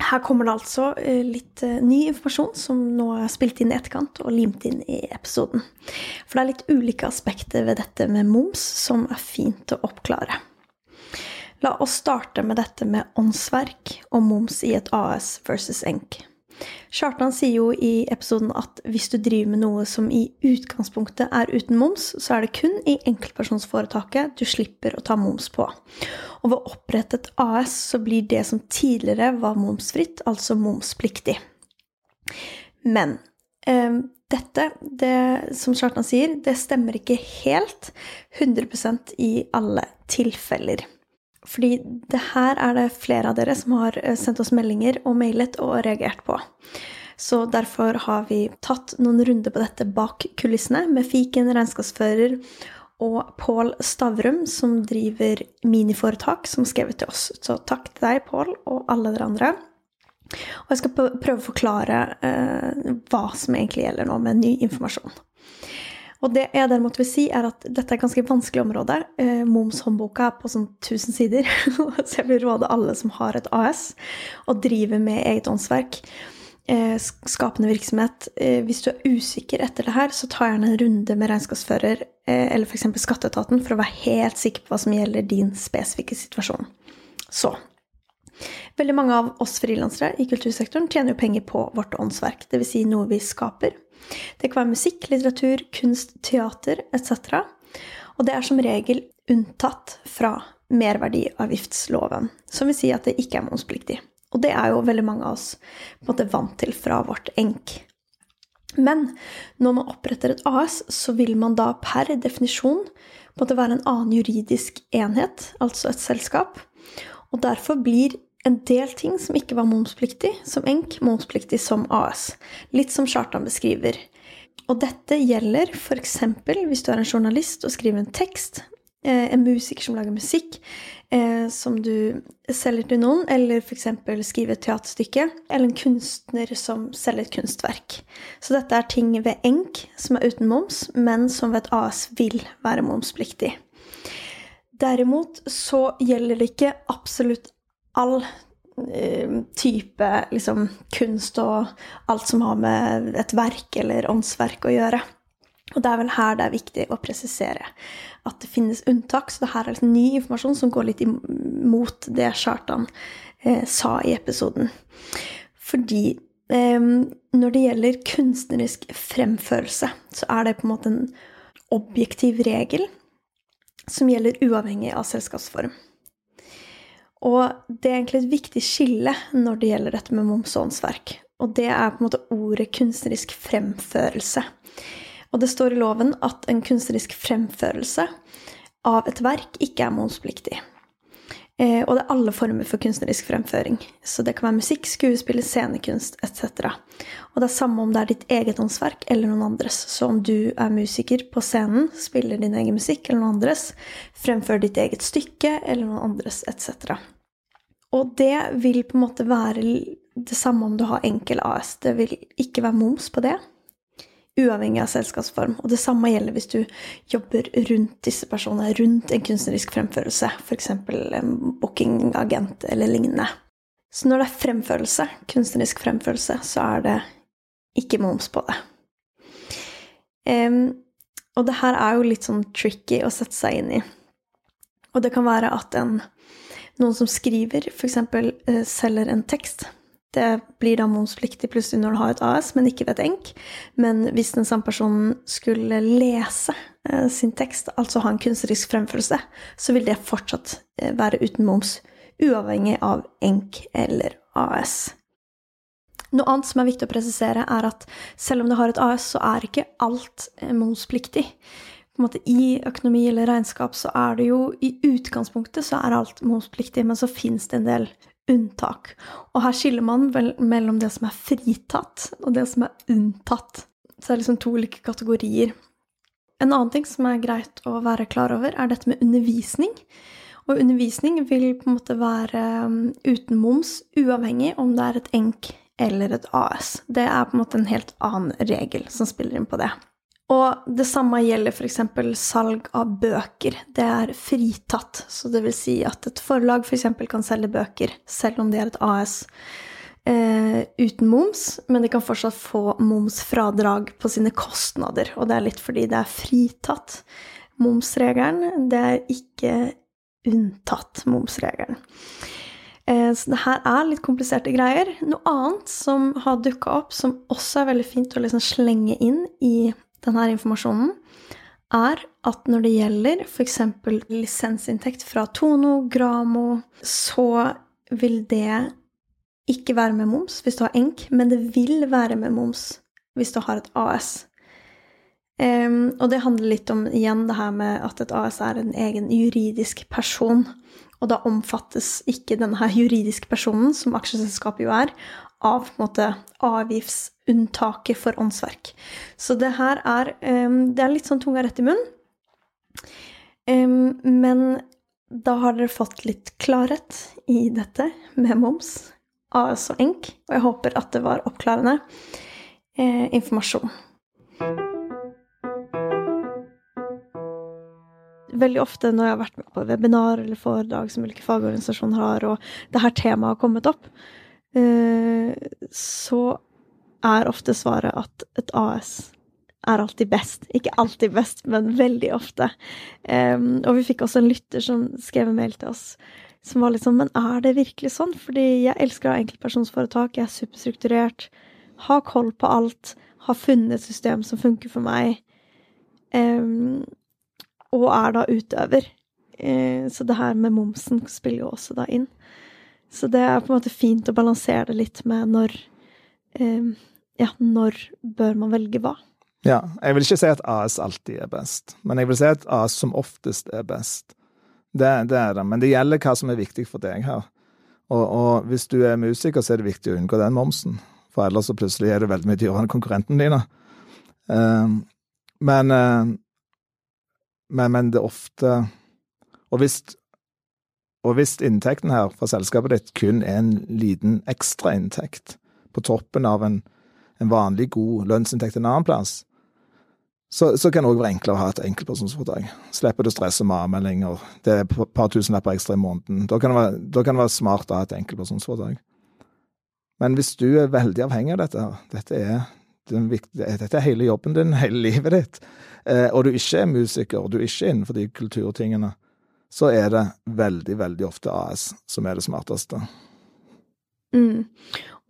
her kommer det altså eh, litt eh, ny informasjon som nå er spilt inn i etterkant og limt inn i episoden. For det er litt ulike aspekter ved dette med moms som er fint å oppklare. La oss starte med dette med åndsverk og moms i et AS versus ENK. Kjartan sier jo i episoden at hvis du driver med noe som i utgangspunktet er uten moms, så er det kun i enkeltpersonsforetaket du slipper å ta moms på. Og ved å opprette et AS så blir det som tidligere var momsfritt, altså momspliktig. Men eh, dette, det, som Kjartan sier, det stemmer ikke helt 100% i alle tilfeller. Fordi det her er det flere av dere som har eh, sendt oss meldinger og mailet og reagert på. Så derfor har vi tatt noen runder på dette bak kulissene med fiken, regnskapsfører og Pål Stavrum, som driver miniforetak, som skrevet til oss. Så takk til deg, Pål, og alle dere andre. Og jeg skal prøve å forklare eh, hva som egentlig gjelder nå, med ny informasjon. Og det jeg derimot vil si, er at dette er et ganske vanskelig område. Eh, Momshåndboka er på sånn 1000 sider, [LAUGHS] så jeg vil råde alle som har et AS og driver med eget åndsverk, eh, skapende virksomhet eh, Hvis du er usikker etter det her, så ta gjerne en runde med regnskapsfører eh, eller f.eks. Skatteetaten for å være helt sikker på hva som gjelder din spesifikke situasjon. Så Veldig mange av oss frilansere i kultursektoren tjener jo penger på vårt åndsverk, dvs. Si noe vi skaper. Det kan være musikk, litteratur, kunst, teater etc. Og det er som regel unntatt fra merverdiavgiftsloven, som vil si at det ikke er momspliktig. Og det er jo veldig mange av oss på en måte vant til fra vårt enk. Men når man oppretter et AS, så vil man da per definisjon på være en annen juridisk enhet, altså et selskap. Og derfor blir en del ting som ikke var momspliktig som ENK, momspliktig som AS. Litt som Chartan beskriver. Og dette gjelder f.eks. hvis du er en journalist og skriver en tekst, eh, en musiker som lager musikk, eh, som du selger til noen, eller f.eks. skriver et teaterstykke, eller en kunstner som selger et kunstverk. Så dette er ting ved ENK som er uten moms, men som ved et AS vil være momspliktig. Derimot så gjelder det ikke absolutt all eh, type liksom, kunst og alt som har med et verk eller åndsverk å gjøre. Og det er vel her det er viktig å presisere at det finnes unntak. Så det her er liksom ny informasjon som går litt imot det Chartan eh, sa i episoden. Fordi eh, når det gjelder kunstnerisk fremførelse, så er det på en måte en objektiv regel som gjelder uavhengig av selskapsform. Og det er egentlig et viktig skille når det gjelder dette med moms og åndsverk. Og det er på en måte ordet kunstnerisk fremførelse. Og det står i loven at en kunstnerisk fremførelse av et verk ikke er momspliktig. Eh, og det er alle former for kunstnerisk fremføring. Så det kan være musikk, skuespill, scenekunst etc. Og det er samme om det er ditt eget åndsverk eller noen andres. Så om du er musiker på scenen, spiller din egen musikk eller noen andres, fremfører ditt eget stykke eller noen andres etc. Og det vil på en måte være det samme om du har enkel AS. Det vil ikke være moms på det uavhengig av selskapsform. Og det samme gjelder hvis du jobber rundt disse personene, rundt en kunstnerisk fremførelse, f.eks. en bookingagent eller lignende. Så når det er fremførelse, kunstnerisk fremførelse, så er det ikke moms på det. Um, og det her er jo litt sånn tricky å sette seg inn i. Og det kan være at en, noen som skriver, f.eks. Uh, eh, selger en tekst det blir da momspliktig plutselig når du har et AS, men ikke ved et enk. Men hvis den samme personen skulle lese eh, sin tekst, altså ha en kunstnerisk fremførelse, så vil det fortsatt eh, være uten moms, uavhengig av enk eller AS. Noe annet som er viktig å presisere, er at selv om du har et AS, så er ikke alt eh, momspliktig. Måte, I økonomi eller regnskap så er det jo i utgangspunktet så er alt momspliktig, men så fins det en del unntak. Og her skiller man vel mellom det som er fritatt, og det som er unntatt. Så det er liksom to ulike kategorier. En annen ting som er greit å være klar over, er dette med undervisning. Og undervisning vil på en måte være um, uten moms, uavhengig om det er et enk eller et AS. Det er på en måte en helt annen regel som spiller inn på det. Og det samme gjelder f.eks. salg av bøker. Det er fritatt. Så det vil si at et forlag f.eks. For kan selge bøker selv om det er et AS eh, uten moms, men de kan fortsatt få momsfradrag på sine kostnader. Og det er litt fordi det er fritatt momsregelen. Det er ikke unntatt momsregelen. Eh, så det her er litt kompliserte greier. Noe annet som har dukka opp, som også er veldig fint å liksom slenge inn i denne informasjonen, er at når det gjelder f.eks. lisensinntekt fra Tono, Gramo, så vil det ikke være med moms hvis du har ENK, men det vil være med moms hvis du har et AS. Um, og det handler litt om igjen det her med at et AS er en egen juridisk person. Og da omfattes ikke denne juridiske personen, som aksjeselskapet jo er, av måte avgiftsunntaket for åndsverk. Så det her er um, Det er litt sånn tunga rett i munnen. Um, men da har dere fått litt klarhet i dette med moms, og ENK, og jeg håper at det var oppklarende eh, informasjon. veldig ofte når jeg har vært med på webinar eller foredrag som ulike fagorganisasjoner har, og det her temaet har kommet opp, så er ofte svaret at et AS er alltid best. Ikke alltid best, men veldig ofte. og vi fikk også en lytter som skrev en mail til oss som var litt sånn Men er det virkelig sånn? Fordi jeg elsker å ha enkeltpersonsforetak, jeg er superstrukturert, har koll på alt, har funnet et system som funker for meg. Og er da utøver. Eh, så det her med momsen spiller jo også da inn. Så det er på en måte fint å balansere det litt med når eh, Ja, når bør man velge hva? Ja, jeg vil ikke si at AS alltid er best, men jeg vil si at AS som oftest er best. Det, det er det, men det gjelder hva som er viktig for deg her. Og, og, hvis du er musiker, så er det viktig å unngå den momsen, for ellers så plutselig er det veldig mye dyrere enn konkurrentene dine. Uh, men uh, men, men det er ofte Og hvis, og hvis inntekten her fra selskapet ditt kun er en liten ekstrainntekt på toppen av en, en vanlig, god lønnsinntekt en annen plass, så, så kan det òg være enklere å ha et enkeltpersonsforetak. Slipper du stress og med avmeldinger. Det er et par tusenlapper ekstra i måneden. Da kan, være, da kan, det være, smart å ha et enkeltpersonsforetak. Men hvis du er veldig avhengig av dette, dette er, dette er hele jobben din, hele livet ditt, eh, og du ikke er musiker, du ikke er innenfor de kulturtingene, så er det veldig, veldig ofte AS som er det smarteste. Mm.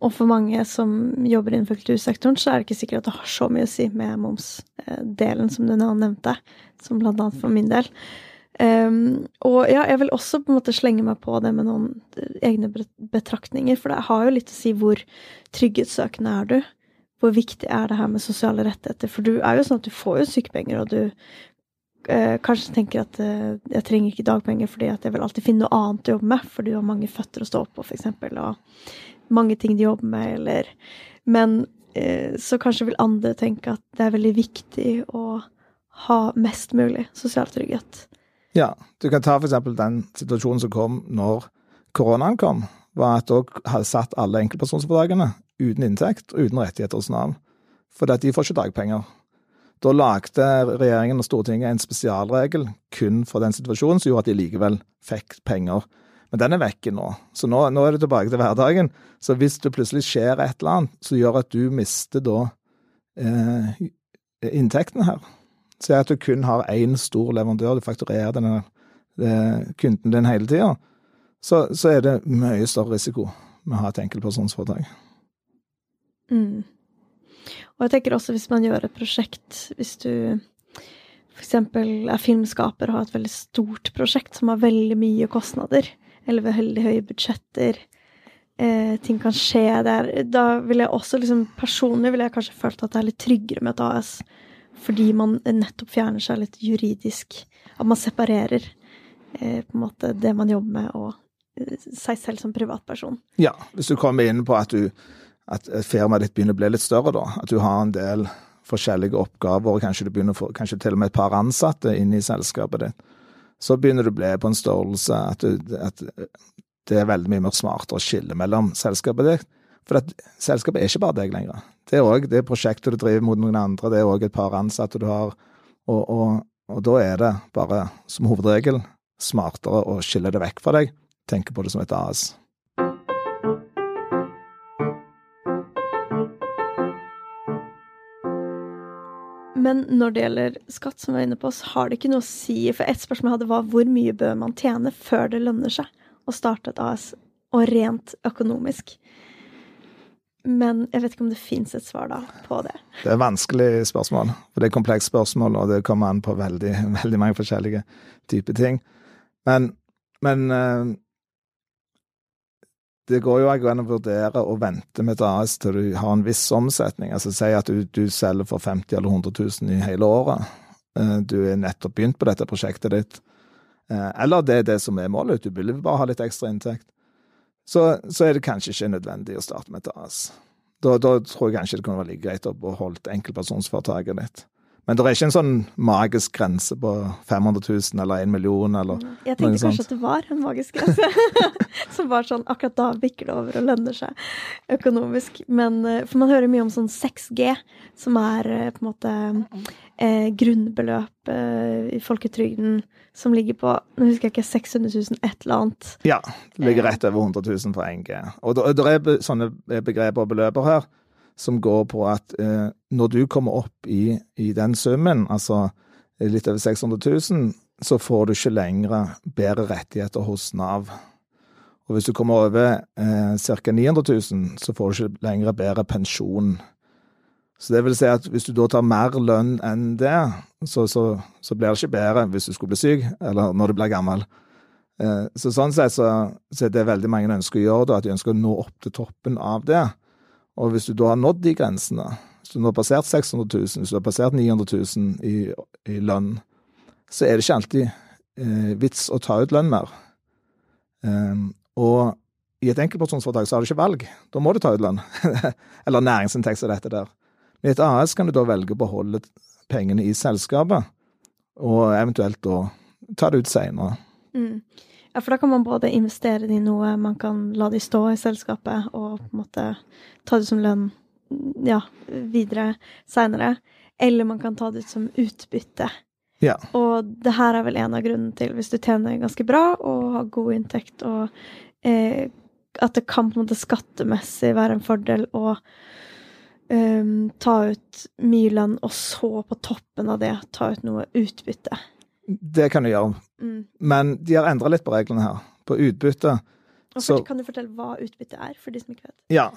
Og for mange som jobber innenfor kultursektoren, så er det ikke sikkert at det har så mye å si med momsdelen som du nå nevnte, som blant annet for min del. Um, og ja, jeg vil også på en måte slenge meg på det med noen egne betraktninger, for det har jo litt å si hvor trygghetssøkende er du hvor viktig er det her med sosiale rettigheter? For du er jo sånn at du får jo sykepenger, og du eh, kanskje tenker at eh, jeg trenger ikke dagpenger fordi at jeg vil alltid finne noe annet å jobbe med, for du har mange føtter å stå på, f.eks., og mange ting de jobber med, eller Men eh, så kanskje vil andre tenke at det er veldig viktig å ha mest mulig sosial trygghet. Ja, du kan ta f.eks. den situasjonen som kom når koronaen kom, var at da hadde satt alle enkeltpersonsforetakene uten inntekt og uten rettigheter hos Nav. For de får ikke dagpenger. Da lagde regjeringen og Stortinget en spesialregel kun for den situasjonen, som gjorde at de likevel fikk penger. Men den er vekke nå. Så nå, nå er det tilbake til hverdagen. Så hvis det plutselig skjer et eller annet som gjør at du mister da eh, inntektene her Si at du kun har én stor leverandør, du fakturerer denne eh, kunden din hele tida, så, så, er det mye større risiko med å ha et enkeltpersonsforetak. Mm. Og jeg tenker også hvis man gjør et prosjekt, hvis du f.eks. er filmskaper og har et veldig stort prosjekt som har veldig mye kostnader, eller veldig høye budsjetter, eh, ting kan skje der, da vil jeg også liksom Personlig ville jeg kanskje følt at det er litt tryggere med et AS, fordi man nettopp fjerner seg litt juridisk At man separerer eh, på en måte det man jobber med, og eh, seg selv som privatperson. Ja, hvis du kommer inn på at du at firmaet ditt begynner å bli litt større, da. At du har en del forskjellige oppgaver, og kanskje du begynner få kanskje til og med et par ansatte inn i selskapet ditt. Så begynner du å bli på en størrelse at, du, at det er veldig mye mer smartere å skille mellom selskapet ditt. For at selskapet er ikke bare deg lenger. Det er òg det prosjektet du driver mot noen andre, det er òg et par ansatte du har. Og, og, og, da er det bare som hovedregel smartere å skille det vekk fra deg, tenke på det som et AS. Men når det gjelder skatt, som vi var inne på, så har det ikke noe å si. For ett spørsmål jeg hadde, var hvor mye bør man tjene før det lønner seg å starte et AS, og rent økonomisk? Men jeg vet ikke om det fins et svar da på det. Det er et vanskelig spørsmål. For det er et komplekst spørsmål, og det kommer an på veldig, [LAUGHS] veldig mange forskjellige typer ting. Men, men eh, det går jo an å vurdere å vente med et AS til du har en viss omsetning. Altså Si at du, du selger for 50 eller 100 000 i hele året. Eh, du er nettopp begynt på dette prosjektet ditt. Eh, eller det er det som er målet, du vil bare ha litt ekstra inntekt. Så, så er det kanskje ikke nødvendig å starte med et AS. Da, da tror jeg kanskje det kunne være like greit å beholde enkeltpersonsforetaket ditt. Men det er ikke en sånn magisk grense på 500 000 eller 1 million eller mm. Jeg tenkte kanskje at det var en magisk grense. [LAUGHS] som var sånn akkurat da bikker det over og lønner seg økonomisk. Men eh, For man hører mye om sånn 6G, som er eh, på en måte eh, grunnbeløp eh, i folketrygden som ligger på Nå husker jeg ikke 600 000, et eller annet. Ja, det ligger rett over 100 000 for 1G. Og det er sånne begreper og beløper her som går på at eh, når du kommer opp i, i, den summen, altså litt over 600 000, så får du ikke lenger bedre rettigheter hos Nav. Og hvis du kommer over eh, ca. 900 000, så får du ikke lenger bedre pensjon. Så det vil si at hvis du da tar mer lønn enn det, så, så, så blir det ikke bedre hvis du skulle bli syk, eller når du blir gammel. Eh, så sånn sett så, så er det veldig mange ønsker å gjøre, da, at de ønsker å nå opp til toppen av det. Og hvis du da har nådd de grensene, hvis du har passert 600 000, hvis du har passert 900 000 i, i lønn, så er det ikke alltid eh, vits å ta ut lønn mer. Eh, og i et enkeltpersonforetak så har du ikke valg. Da må du ta ut lønn. [LAUGHS] Eller næringsinntekt som dette der. I et AS kan du da velge å beholde pengene i selskapet, og eventuelt da ta det ut seinere. Mm. Ja, for da kan man både investere det i noe, man kan la de stå i selskapet og på en måte ta det som lønn ja, videre seinere. Eller man kan ta det ut som utbytte. Ja. Og det her er vel en av grunnene til, hvis du tjener ganske bra og har god inntekt, og eh, at det kan på en måte skattemessig være en fordel å eh, ta ut mye lønn, og så på toppen av det ta ut noe utbytte. Det kan du gjøre. Mm. Men de har endra litt på reglene her. På utbytte så, Kan du fortelle hva utbytte er, for de som ikke vet? Ja.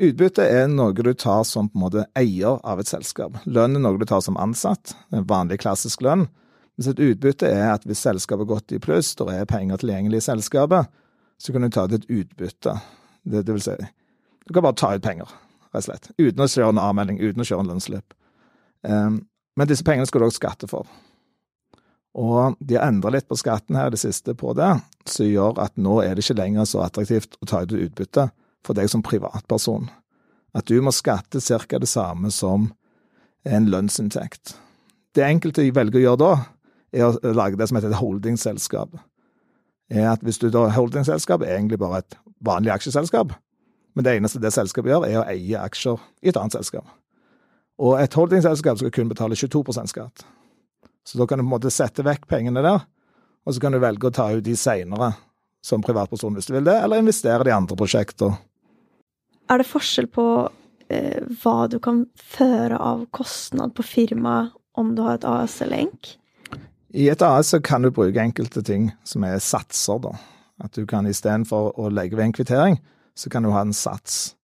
Utbytte er noe du tar som på en måte eier av et selskap. Lønn er noe du tar som ansatt. En vanlig, klassisk lønn. Mens et utbytte er at hvis selskapet har gått i pluss, det er penger tilgjengelig i selskapet, så kan du ta ut et utbytte. Det, det vil si, du kan bare ta ut penger, rett og slett. Uten å kjøre en avmelding, uten å kjøre en lønnsslipp. Um, men disse pengene skal du også skatte for. Og de har endra litt på skatten her i det siste på det, som gjør at nå er det ikke lenger så attraktivt å ta ut utbytte for deg som privatperson. At du må skatte ca. det samme som en lønnsinntekt. Det enkelte velger å gjøre da, er å lage det som heter et holdingselskap. Er at hvis du da Holdingselskap er egentlig bare et vanlig aksjeselskap, men det eneste det selskapet gjør, er å eie aksjer i et annet selskap. Og et holdingselskap skal kun betale 22% skatt. Så da kan du på en måte sette vekk pengene der, og så kan du velge å ta ut de seinere som privatperson hvis du vil det, eller investere i andre prosjekter. Er det forskjell på eh, hva du kan føre av kostnad på firmaet om du har et AS eller ENK? I et AS så kan du bruke enkelte ting som er satser, da. At du kan istedenfor å legge ved en kvittering, så kan du ha en sats.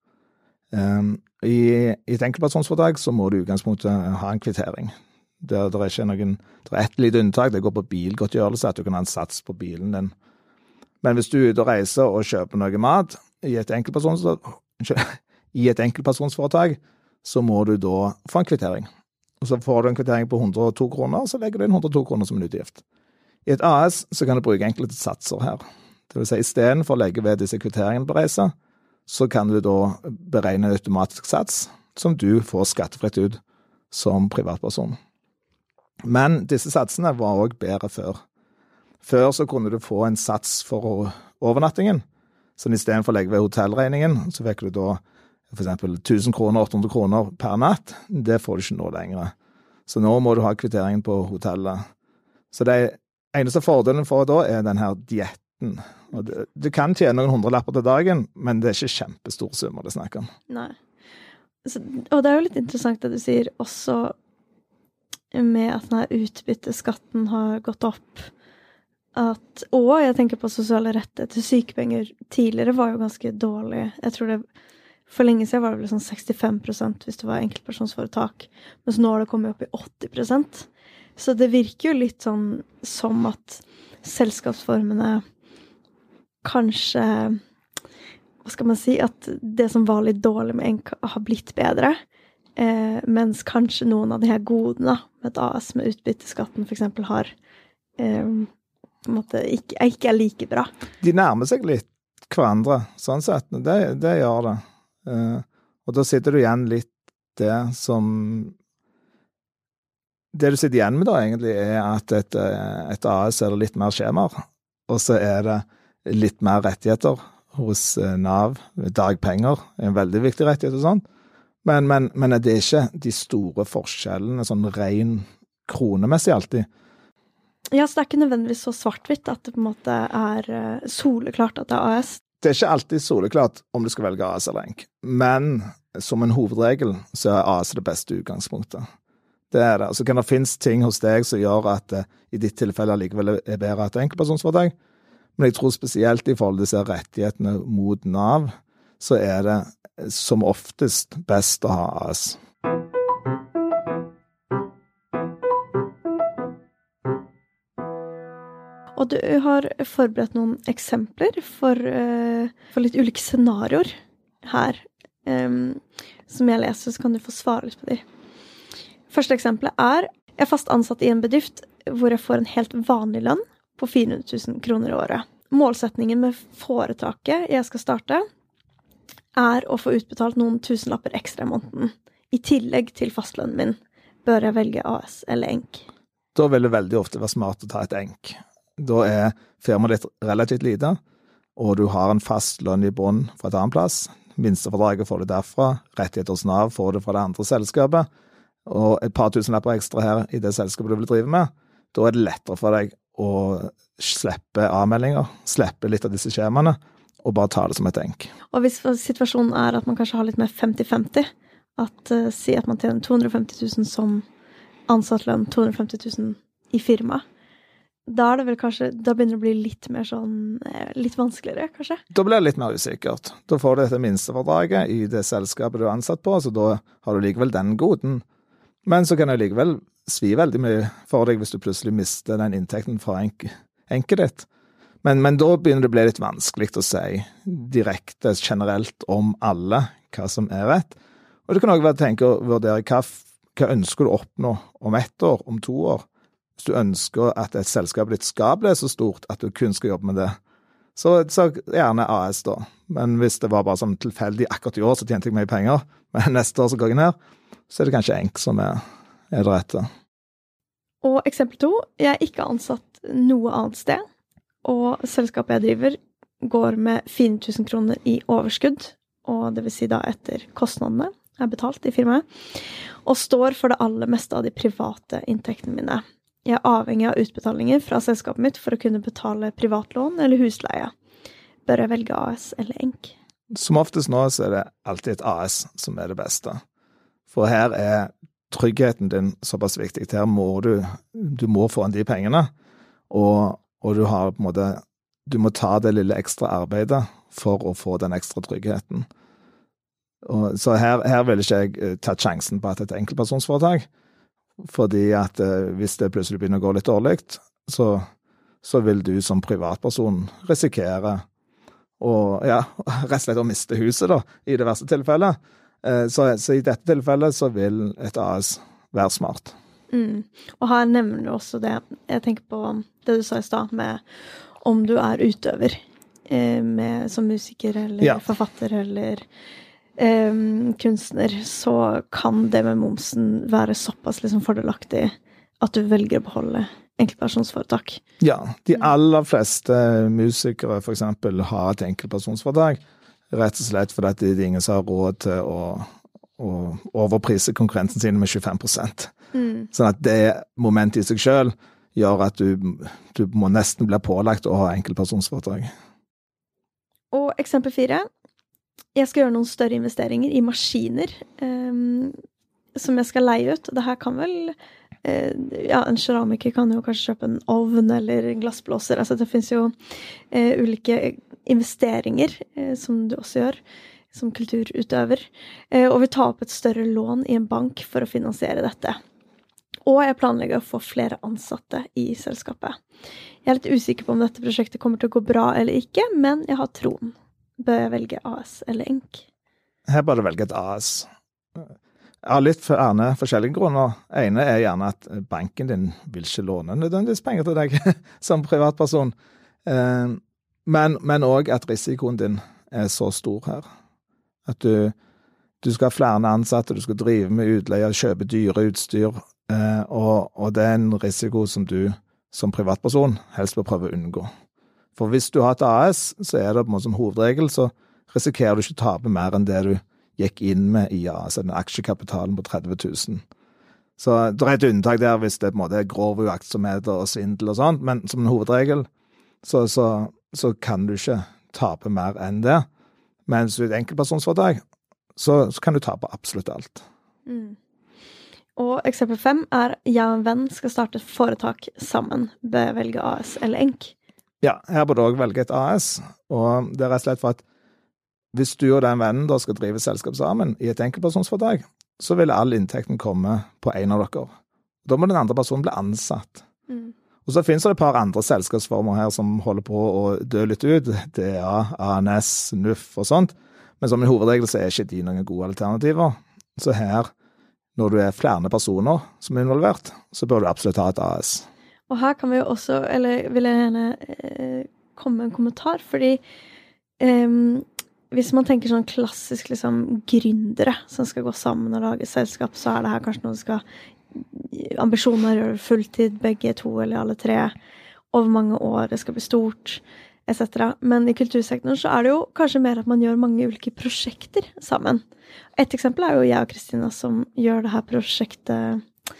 Um, I, I et enkeltpersonsforetak så må du i utgangspunktet ha en kvittering. Det, det, er ikke noen, det er ett lite unntak, det går på bilgodtgjørelse, at du kan ha en sats på bilen din. Men hvis du er ute og reiser og kjøper noe mat i et enkeltpersonsforetak, så må du da få en kvittering. Og Så får du en kvittering på 102 kroner, og så legger du inn 102 kroner som en utgift. I et AS så kan du bruke enkelte satser her. Det vil si istedenfor å legge ved disse kvitteringene på reise, så kan du da beregne en automatisk sats som du får skattefritt ut som privatperson. Men disse satsene var òg bedre før. Før så kunne du få en sats for overnattingen. Så istedenfor å legge ved hotellregningen, så fikk du da f.eks. 1000 kroner, 800 kroner per natt. Det får du ikke nå lenger. Så nå må du ha kvitteringen på hotellet. Så det eneste fordelen for da er denne dietten. Du, kan tjene noen hundrelapper til dagen, men det er ikke kjempestor summer det er snakk om. Nei. Så, og det er jo litt interessant det du sier også med at denne utbytteskatten har gått opp. At, og jeg tenker på sosiale rettigheter. Sykepenger tidligere var jo ganske dårlig. Jeg tror det For lenge siden var det vel sånn 65 hvis det var enkeltpersonsforetak. Mens nå har det kommet opp i 80% Så det virker jo litt sånn som at selskapsformene kanskje hva skal man si, at det som var litt dårlig med Enk, har blitt bedre. Eh, mens kanskje noen av de her godene med et AS med utbytteskatten f.eks. har eh, på en måte ikke, ikke, er like bra. De nærmer seg litt hverandre, sånn sett. Det, det gjør det. Eh, og da sitter du igjen litt det som Det du sitter igjen med da, egentlig, er at et, et AS er det litt mer skjemaer, og så er det litt mer rettigheter hos eh, Nav. Dagpenger er en veldig viktig rettighet og sånn. Men, men, men det er ikke de store forskjellene sånn ren kronemessig alltid. Ja, så det er ikke nødvendigvis så svart-hvitt at det på en måte er eh, soleklart at det er AS. Det er ikke alltid soleklart om du skal velge AS eller ENK, men som en hovedregel så er AS det beste utgangspunktet. Det er det. Så kan det finnes ting hos deg som gjør at det i ditt tilfelle likevel er bedre at enkeltpersonsforetak, men jeg tror spesielt i forhold til disse rettighetene mot Nav, så er det som oftest best å ha AS. Og du har forberedt noen eksempler for, uh, for litt ulike scenarioer her. Um, som jeg leser, så kan du få svare litt på de. Første eksempelet er jeg er fast ansatt i en bedrift hvor jeg får en helt vanlig lønn på 400 000 kroner i året. Målsetningen med foretaket jeg skal starte, er å få utbetalt noen tusenlapper ekstra i måneden. I tillegg til fastlønnen min. Bør jeg velge AS eller ENK? Da vil det veldig ofte være smart å ta et ENK. Da er firmaet ditt relativt lite, og du har en fast lønn i bunnen fra et annet plass. Minstefradraget får du derfra, rettigheter hos Nav får du fra det andre selskapet, og et par tusenlapper ekstra her i det selskapet du vil drive med. Da er det lettere for deg å slippe avmeldinger, slippe litt av disse skjemaene, og bare ta det som et enk. Og hvis situasjonen er at man kanskje har litt mer 50-50, at uh, si at man tjener 250 000 som ansattlønn, 250 000 i firma, da er det vel kanskje Da begynner det å bli litt mer sånn eh, Litt vanskeligere, kanskje? Da blir det litt mer usikkert. Da får du dette minstefradraget i det selskapet du er ansatt på, så da har du likevel den goden. Men så kan det likevel svi veldig mye for deg hvis du plutselig mister den inntekten fra enk enket ditt. Men, men, da begynner det å bli litt vanskelig å si direkte, generelt, om alle hva som er rett. Og det kan òg være tenke å vurdere hva, hva ønsker du å oppnå om ett år, om to år. Hvis du ønsker at et selskap ditt skal bli så stort at du kun skal jobbe med det, så, så gjerne AS, da. Men hvis det var bare sånn tilfeldig akkurat i år, så tjente jeg mye penger, [LAUGHS] men neste år så går jeg ned, så er det kanskje ENK som er, er det rette. Og eksempel to, jeg er ikke ansatt noe annet sted, og selskapet jeg driver, går med 4000 kroner i overskudd, og det vil si da etter kostnadene er betalt i firmaet, og står for det aller meste av de private inntektene mine. Jeg er avhengig av utbetalinger fra selskapet mitt for å kunne betale privatlån eller husleie. Bør jeg velge AS eller ENK? Som oftest nå så er det alltid et AS som er det beste. For her er tryggheten din såpass viktig. Her må du Du må få inn de pengene. Og, og, du har på en måte Du må ta det lille ekstra arbeidet for å få den ekstra tryggheten. Og, så her, her ville ikke jeg uh, tatt sjansen på at et enkeltpersonsforetak. Fordi at eh, hvis det plutselig begynner å gå litt dårlig, så, så vil du som privatperson risikere å ja, [LAUGHS] rett og slett å miste huset, da, i det verste tilfellet. Eh, så, så, i dette tilfellet så vil et AS være smart. Mm. Og her nevner du også det Jeg tenker på det du sa i stad, med om du er utøver eh, med, som musiker eller ja. forfatter eller eh, kunstner, så kan det med momsen være såpass liksom fordelaktig at du velger å beholde enkeltpersonsforetak. Ja, de mm. aller fleste musikere f.eks. har et enkeltpersonsforetak. Rett og slett fordi det er ingen som har råd til å, å overprise konkurrenten sine med 25 Mm. Sånn at det momentet i seg sjøl gjør at du, du, må nesten bli pålagt å ha enkeltpersonsforetak. Og eksempel fire. Jeg skal gjøre noen større investeringer i maskiner um, som jeg skal leie ut. Det her kan vel uh, Ja, en keramiker kan jo kanskje kjøpe en ovn eller en glassblåser. Altså det fins jo uh, ulike investeringer uh, som du også gjør som kulturutøver, og vil ta opp et større lån i en bank for å finansiere dette. Og jeg planlegger å få flere ansatte i selskapet. Jeg er litt usikker på om dette prosjektet kommer til å gå bra eller ikke, men jeg har troen. bør jeg velge AS eller ENK? Her bør du velge et AS. Av litt gjerne forskjellige grunner. ene er gjerne at banken din vil ikke låne nødvendigvis penger til deg [LAUGHS] som privatperson. Eh, men òg at risikoen din er så stor her. At du, du skal ha flere ansatte, du skal drive med utleie, kjøpe dyre utstyr. Eh, og, og det er en risiko som du som privatperson helst bør prøve å unngå. For hvis du har et AS, så er det på en måte som hovedregel, så risikerer du ikke å tape mer enn det du gikk inn med i AS, den aksjekapitalen på 30 000. Så det er et unntak der hvis det på en måte er grov uaktsomhet og svindel og sånt, men som en hovedregel så, så, så kan du ikke tape mer enn det. Mens er et enkeltpersonsforetak, så, så kan du tape absolutt alt. Mm. Og eksempel fem er jeg og en venn skal starte et foretak sammen. Bør jeg velge AS eller ENK? Ja, her bør du òg velge et AS. Og det er rett og slett for at hvis du og den vennen da skal drive selskap sammen i et enkeltpersonsforetak, så vil all inntekten komme på en av dere. Da må den andre personen bli ansatt. Mm. Og så finnes det et par andre selskapsformer her som holder på å dø litt ut. DA, ANS, NUF og sånt. Men som i hovedregel så er ikke de noen gode alternativer. Så her når du er flere personer som er involvert, så bør du absolutt ha et AS. Og her kan vi jo også, eller vil jeg gjerne eh, komme med en kommentar, fordi eh, hvis man tenker sånn klassisk liksom gründere som skal gå sammen og lage selskap, så er det her kanskje noe du skal Ambisjoner gjøre fulltid, begge to eller alle tre, over mange år, det skal bli stort, etc. Men i kultursektoren så er det jo kanskje mer at man gjør mange ulike prosjekter sammen. Et eksempel er jo jeg og Kristina som gjør det her prosjektet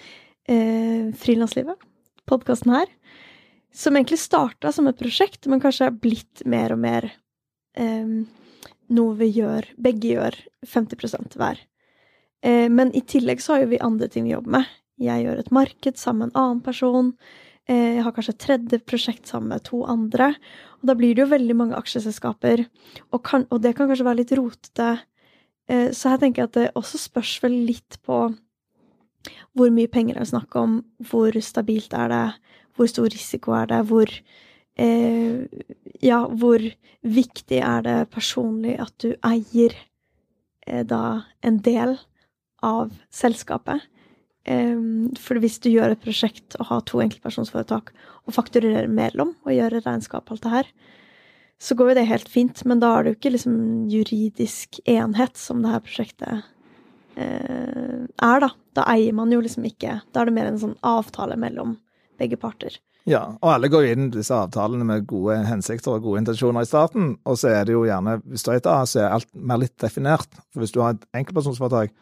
eh, Frilanslivet, podkasten her, som egentlig starta som et prosjekt, men kanskje er blitt mer og mer eh, noe vi gjør, begge gjør 50 hver. Eh, men i tillegg så har jo vi andre ting vi jobber med. Jeg gjør et marked sammen med en annen person. Eh, jeg har kanskje et tredje prosjekt sammen med to andre. Og da blir det jo veldig mange aksjeselskaper, og, kan, og det kan kanskje være litt rotete Eh, så jeg tenker at det også spørs vel litt på hvor mye penger er det snakk om, hvor stabilt er det, hvor stor risiko er det, hvor eh, Ja, hvor viktig er det personlig at du eier eh, da en del av selskapet? For hvis du gjør et prosjekt og har to enkeltpersonsforetak og fakturerer mellom og gjør regnskap alt det her, så går jo det helt fint. Men da er det jo ikke liksom juridisk enhet som det her prosjektet eh, er, da. Da eier man jo liksom ikke Da er det mer en sånn avtale mellom begge parter. Ja, og alle går inn disse avtalene med gode hensikter og gode intensjoner i starten. Og så er det jo gjerne, hvis du er et A, så er alt mer litt definert. For hvis du har et enkeltpersonsforetak,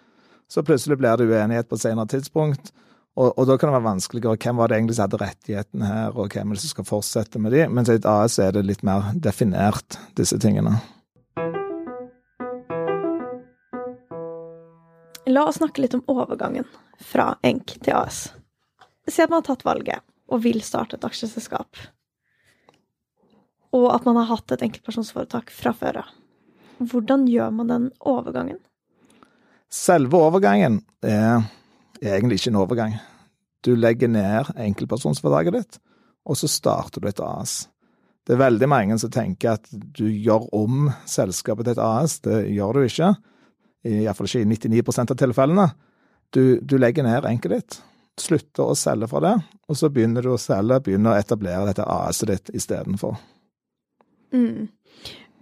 så plutselig blir det uenighet på et senere tidspunkt. Og, og, da kan det være vanskeligere. Hvem var det egentlig som hadde rettighetene her, og hvem er det som skal fortsette med de? Mens i et AS er det litt mer definert, disse tingene. La oss snakke litt om overgangen fra ENK til AS. Si at man har tatt valget og vil starte et aksjeselskap, og at man har hatt et enkeltpersonsforetak fra før av. Hvordan gjør man den overgangen? Selve overgangen er egentlig ikke en overgang. Du legger ned enkeltpersonsforetaket ditt, og så starter du et AS. Det er veldig mange som tenker at du gjør om selskapet til et AS. Det gjør du ikke. Iallfall ikke i 99% av tilfellene. Du, du legger ned enket ditt, slutter å selge fra det, og så begynner du å selge, begynner å etablere dette AS-et ditt istedenfor. Mm.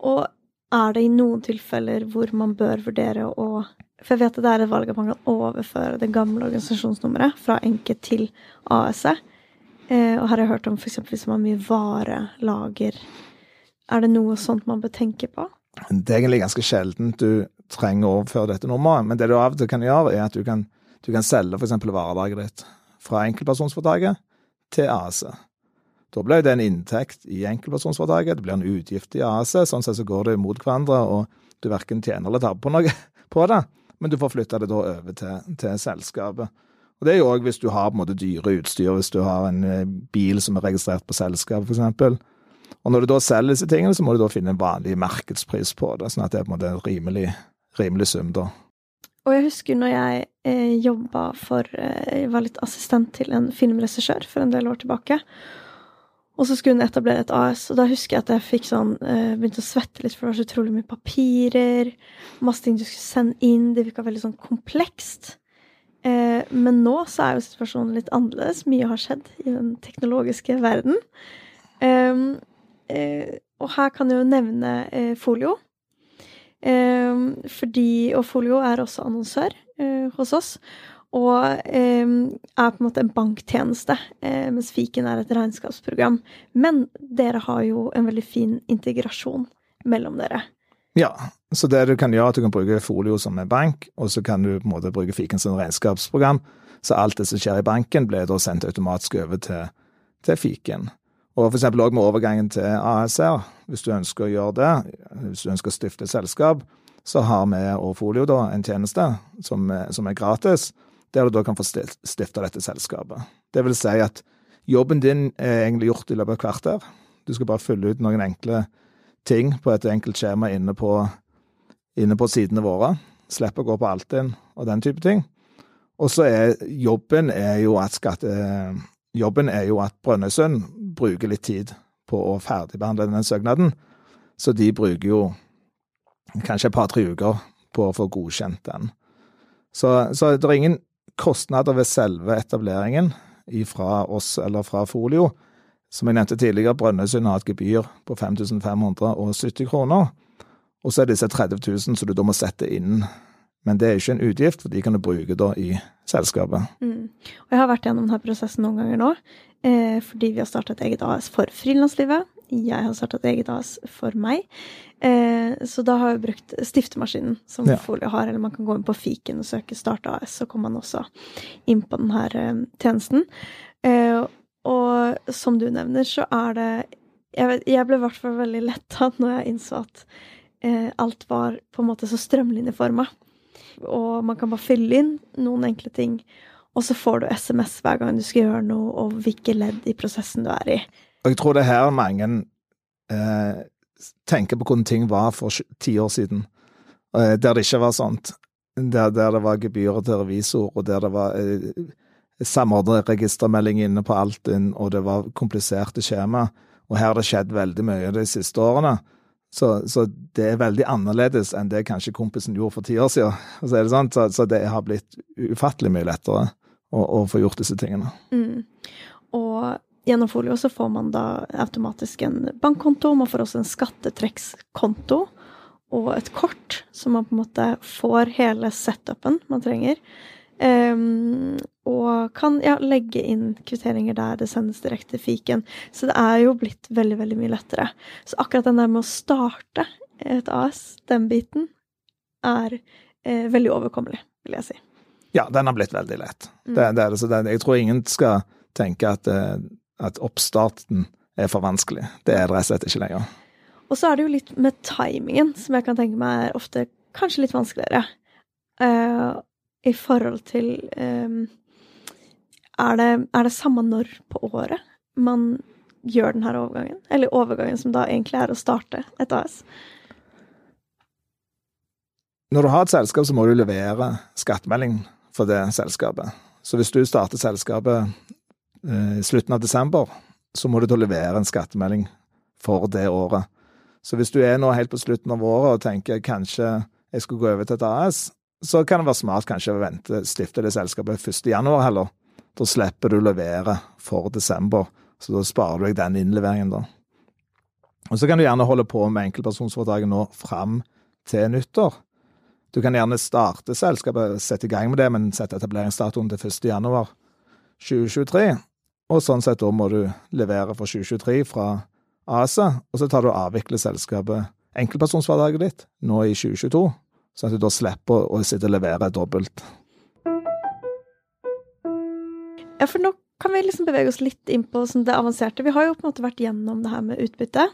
Og er det i noen tilfeller hvor man bør vurdere å for jeg vet at det er et valg at man kan overføre det gamle organisasjonsnummeret fra Enke til AS-et. Eh, og her har jeg hørt om f.eks. hvis man har mye varelager. Er det noe sånt man bør tenke på? Det er egentlig ganske sjelden du trenger å overføre dette nummeret. Men det du av og til kan gjøre, er at du kan, du kan selge f.eks. varelageret ditt fra enkeltpersonsforetaket til AS. Da blir det en inntekt i enkeltpersonsforetaket, det blir en utgift i AS. Sånn sett så går det mot hverandre, og du verken tjener eller taper på noe [LAUGHS] på det men du får flytta det da over til, til selskapet. Og Det er jo òg hvis du har på en måte dyre utstyr, hvis du har en eh, bil som er registrert på selskapet f.eks. Og når du da selger disse tingene, så må du da finne en vanlig markedspris på det, sånn at det er på en måte en rimelig, rimelig sum, da. Og jeg husker når jeg eh, jobba for eh, Jeg var litt assistent til en filmregissør for en del år tilbake. Og så skulle hun etablere et AS, og da husker jeg at jeg fikk sånn, uh, begynte å svette litt, for det var så utrolig mye papirer, masse ting du skulle sende inn, det virka veldig sånn komplekst. Uh, men nå så er jo situasjonen litt annerledes, mye har skjedd i den teknologiske verden. Um, uh, og her kan jeg jo nevne Folio. Um, fordi, og Folio er også annonsør hos oss. Og eh, er på en måte en banktjeneste, eh, mens fiken er et regnskapsprogram. Men dere har jo en veldig fin integrasjon mellom dere. Ja, så det du kan gjøre, er at du kan bruke Folio som en bank, og så kan du på en måte bruke fiken som regnskapsprogram. Så alt det som skjer i banken, blir da sendt automatisk over til, til fiken. Og eksempel òg med overgangen til ASR, hvis du ønsker å gjøre det, hvis du ønsker å stifte selskap, så har vi og Folio da en tjeneste som, som er gratis der du da kan få stifta dette selskapet. Det vil si at jobben din er egentlig gjort i løpet av et kvarter. Du skal bare fylle ut noen enkle ting på et enkelt skjema inne på, inne på sidene våre. Slippe å gå på Altinn og den type ting. Og så er jobben er jo at skatte... Jobben er jo at Brønnøysund bruker litt tid på å ferdigbehandle den søknaden. Så de bruker jo kanskje et par-tre uker på å få godkjent den. Så, så det er ingen kostnader ved selve etableringen fra oss eller fra Folio. Som jeg nevnte tidligere, Brønnøysund har et gebyr på 5570 kroner. Og så er det disse 30 000 som du da må sette inn. Men det er ikke en utgift, for de kan du bruke da i selskapet. Mm. Og jeg har vært gjennom denne prosessen noen ganger nå, eh, fordi vi har startet et eget AS for frilanslivet. Jeg har startet et eget AS for meg. Eh, så da har jeg brukt stiftemaskinen som ja. Folio har, eller man kan gå inn på fiken og søke Start AS, så kommer man også inn på denne eh, tjenesten. Eh, og som du nevner, så er det Jeg, vet, jeg ble i hvert fall veldig letta når jeg innså at eh, alt var på en måte så strømlinjeforma. Og man kan bare fylle inn noen enkle ting, og så får du SMS hver gang du skal gjøre noe, og hvilke ledd i prosessen du er i. Og jeg tror det er her mange eh, tenker på hvordan ting var for ti år siden, eh, der det ikke var sånt. Der, der det var gebyrer til revisor, og der det var eh, samordnet registermelding inne på Altinn, og det var kompliserte skjema. Og her har det skjedd veldig mye de siste årene. Så, så, det er veldig annerledes enn det kanskje kompisen gjorde for ti år siden. Så, det, sant? så, så det har blitt ufattelig mye lettere å, å få gjort disse tingene. Mm. Og Gjennom Folio så får man da automatisk en bankkonto, man får også en skattetrekkskonto og et kort, så man på en måte får hele setupen man trenger. Um, og kan ja, legge inn kvitteringer der det sendes direkte til fiken. Så det er jo blitt veldig, veldig mye lettere. Så akkurat den der med å starte et AS, den biten, er eh, veldig overkommelig, vil jeg si. Ja, den har blitt veldig lett. Mm. Det, det, det, jeg tror ingen skal tenke at eh, at oppstarten er for vanskelig. Det er det rett og slett ikke lenger. Og så er det jo litt med timingen, som jeg kan tenke meg er ofte kanskje litt vanskeligere. Uh, I forhold til um, er, det, er, det, samme når på året man gjør denne overgangen? Eller overgangen som da egentlig er å starte et AS? Når du har et selskap, så må du levere skattemelding for det selskapet. Så hvis du starter selskapet Eh, slutten av desember, så må du da levere en skattemelding for det året. Så hvis du er nå helt på slutten av året og tenker kanskje jeg skulle gå over til et AS, så kan det være smart kanskje å vente, stifte det selskapet 1. januar heller. Da slipper du å levere for desember, så da sparer du deg den innleveringen, da. Og så kan du gjerne holde på med enkeltpersonforetaket nå fram til nyttår. Du kan gjerne starte selskapet, sette i gang med det, men sette etableringsdatoen til 1. januar 2023. Og sånn sett da må du levere for 2023 fra ASA, og så tar du og avvikler selskapet, enkeltpersonsfradraget ditt, nå i 2022, sånn at du da slipper å sitte og levere dobbelt. Ja, for nå kan vi liksom bevege oss litt inn på sånn det avanserte. Vi har jo på en måte vært gjennom det her med utbytte.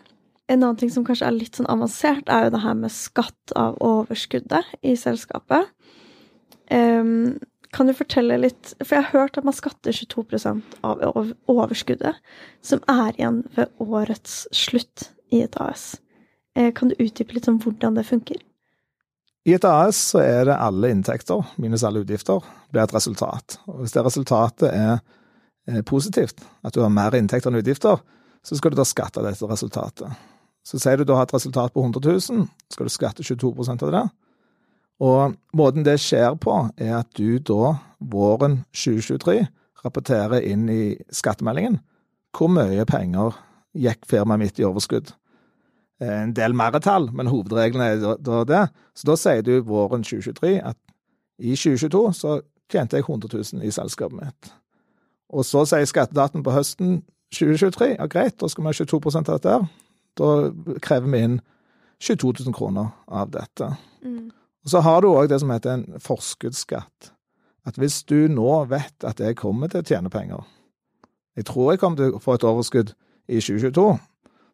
En annen ting som kanskje er litt sånn avansert, er jo det her med skatt av overskuddet i selskapet. Um, kan du fortelle litt For jeg har hørt at man skatter 22% av overskuddet som er igjen ved årets slutt i et AS. Eh, kan du utdype litt om hvordan det funker? I et AS så er det alle inntekter minus alle utgifter blir et resultat. Og hvis det resultatet er positivt, at du har mer inntekter enn utgifter, så skal du da skatte dette resultatet. Så sier du da har et resultat på 100 000, skal du skatte 22% av det. Og måten det skjer på, er at du da, våren 2023, rapporterer inn i skattemeldingen hvor mye penger gikk firmaet mitt i overskudd. Eh, en del mer tall, men hovedreglene er da det. Så da sier du våren 2023 at i 2022 så tjente jeg 100 000 i selskapet mitt. Og så sier skattedaten på høsten 2023 ja greit, da skal vi ha 22 av dette her. Da krever vi inn 22 000 kroner av dette. Mm. Og Så har du òg det som heter en forskuddsskatt. At hvis du nå vet at jeg kommer til å tjene penger, jeg tror jeg kommer til å få et overskudd i 2022,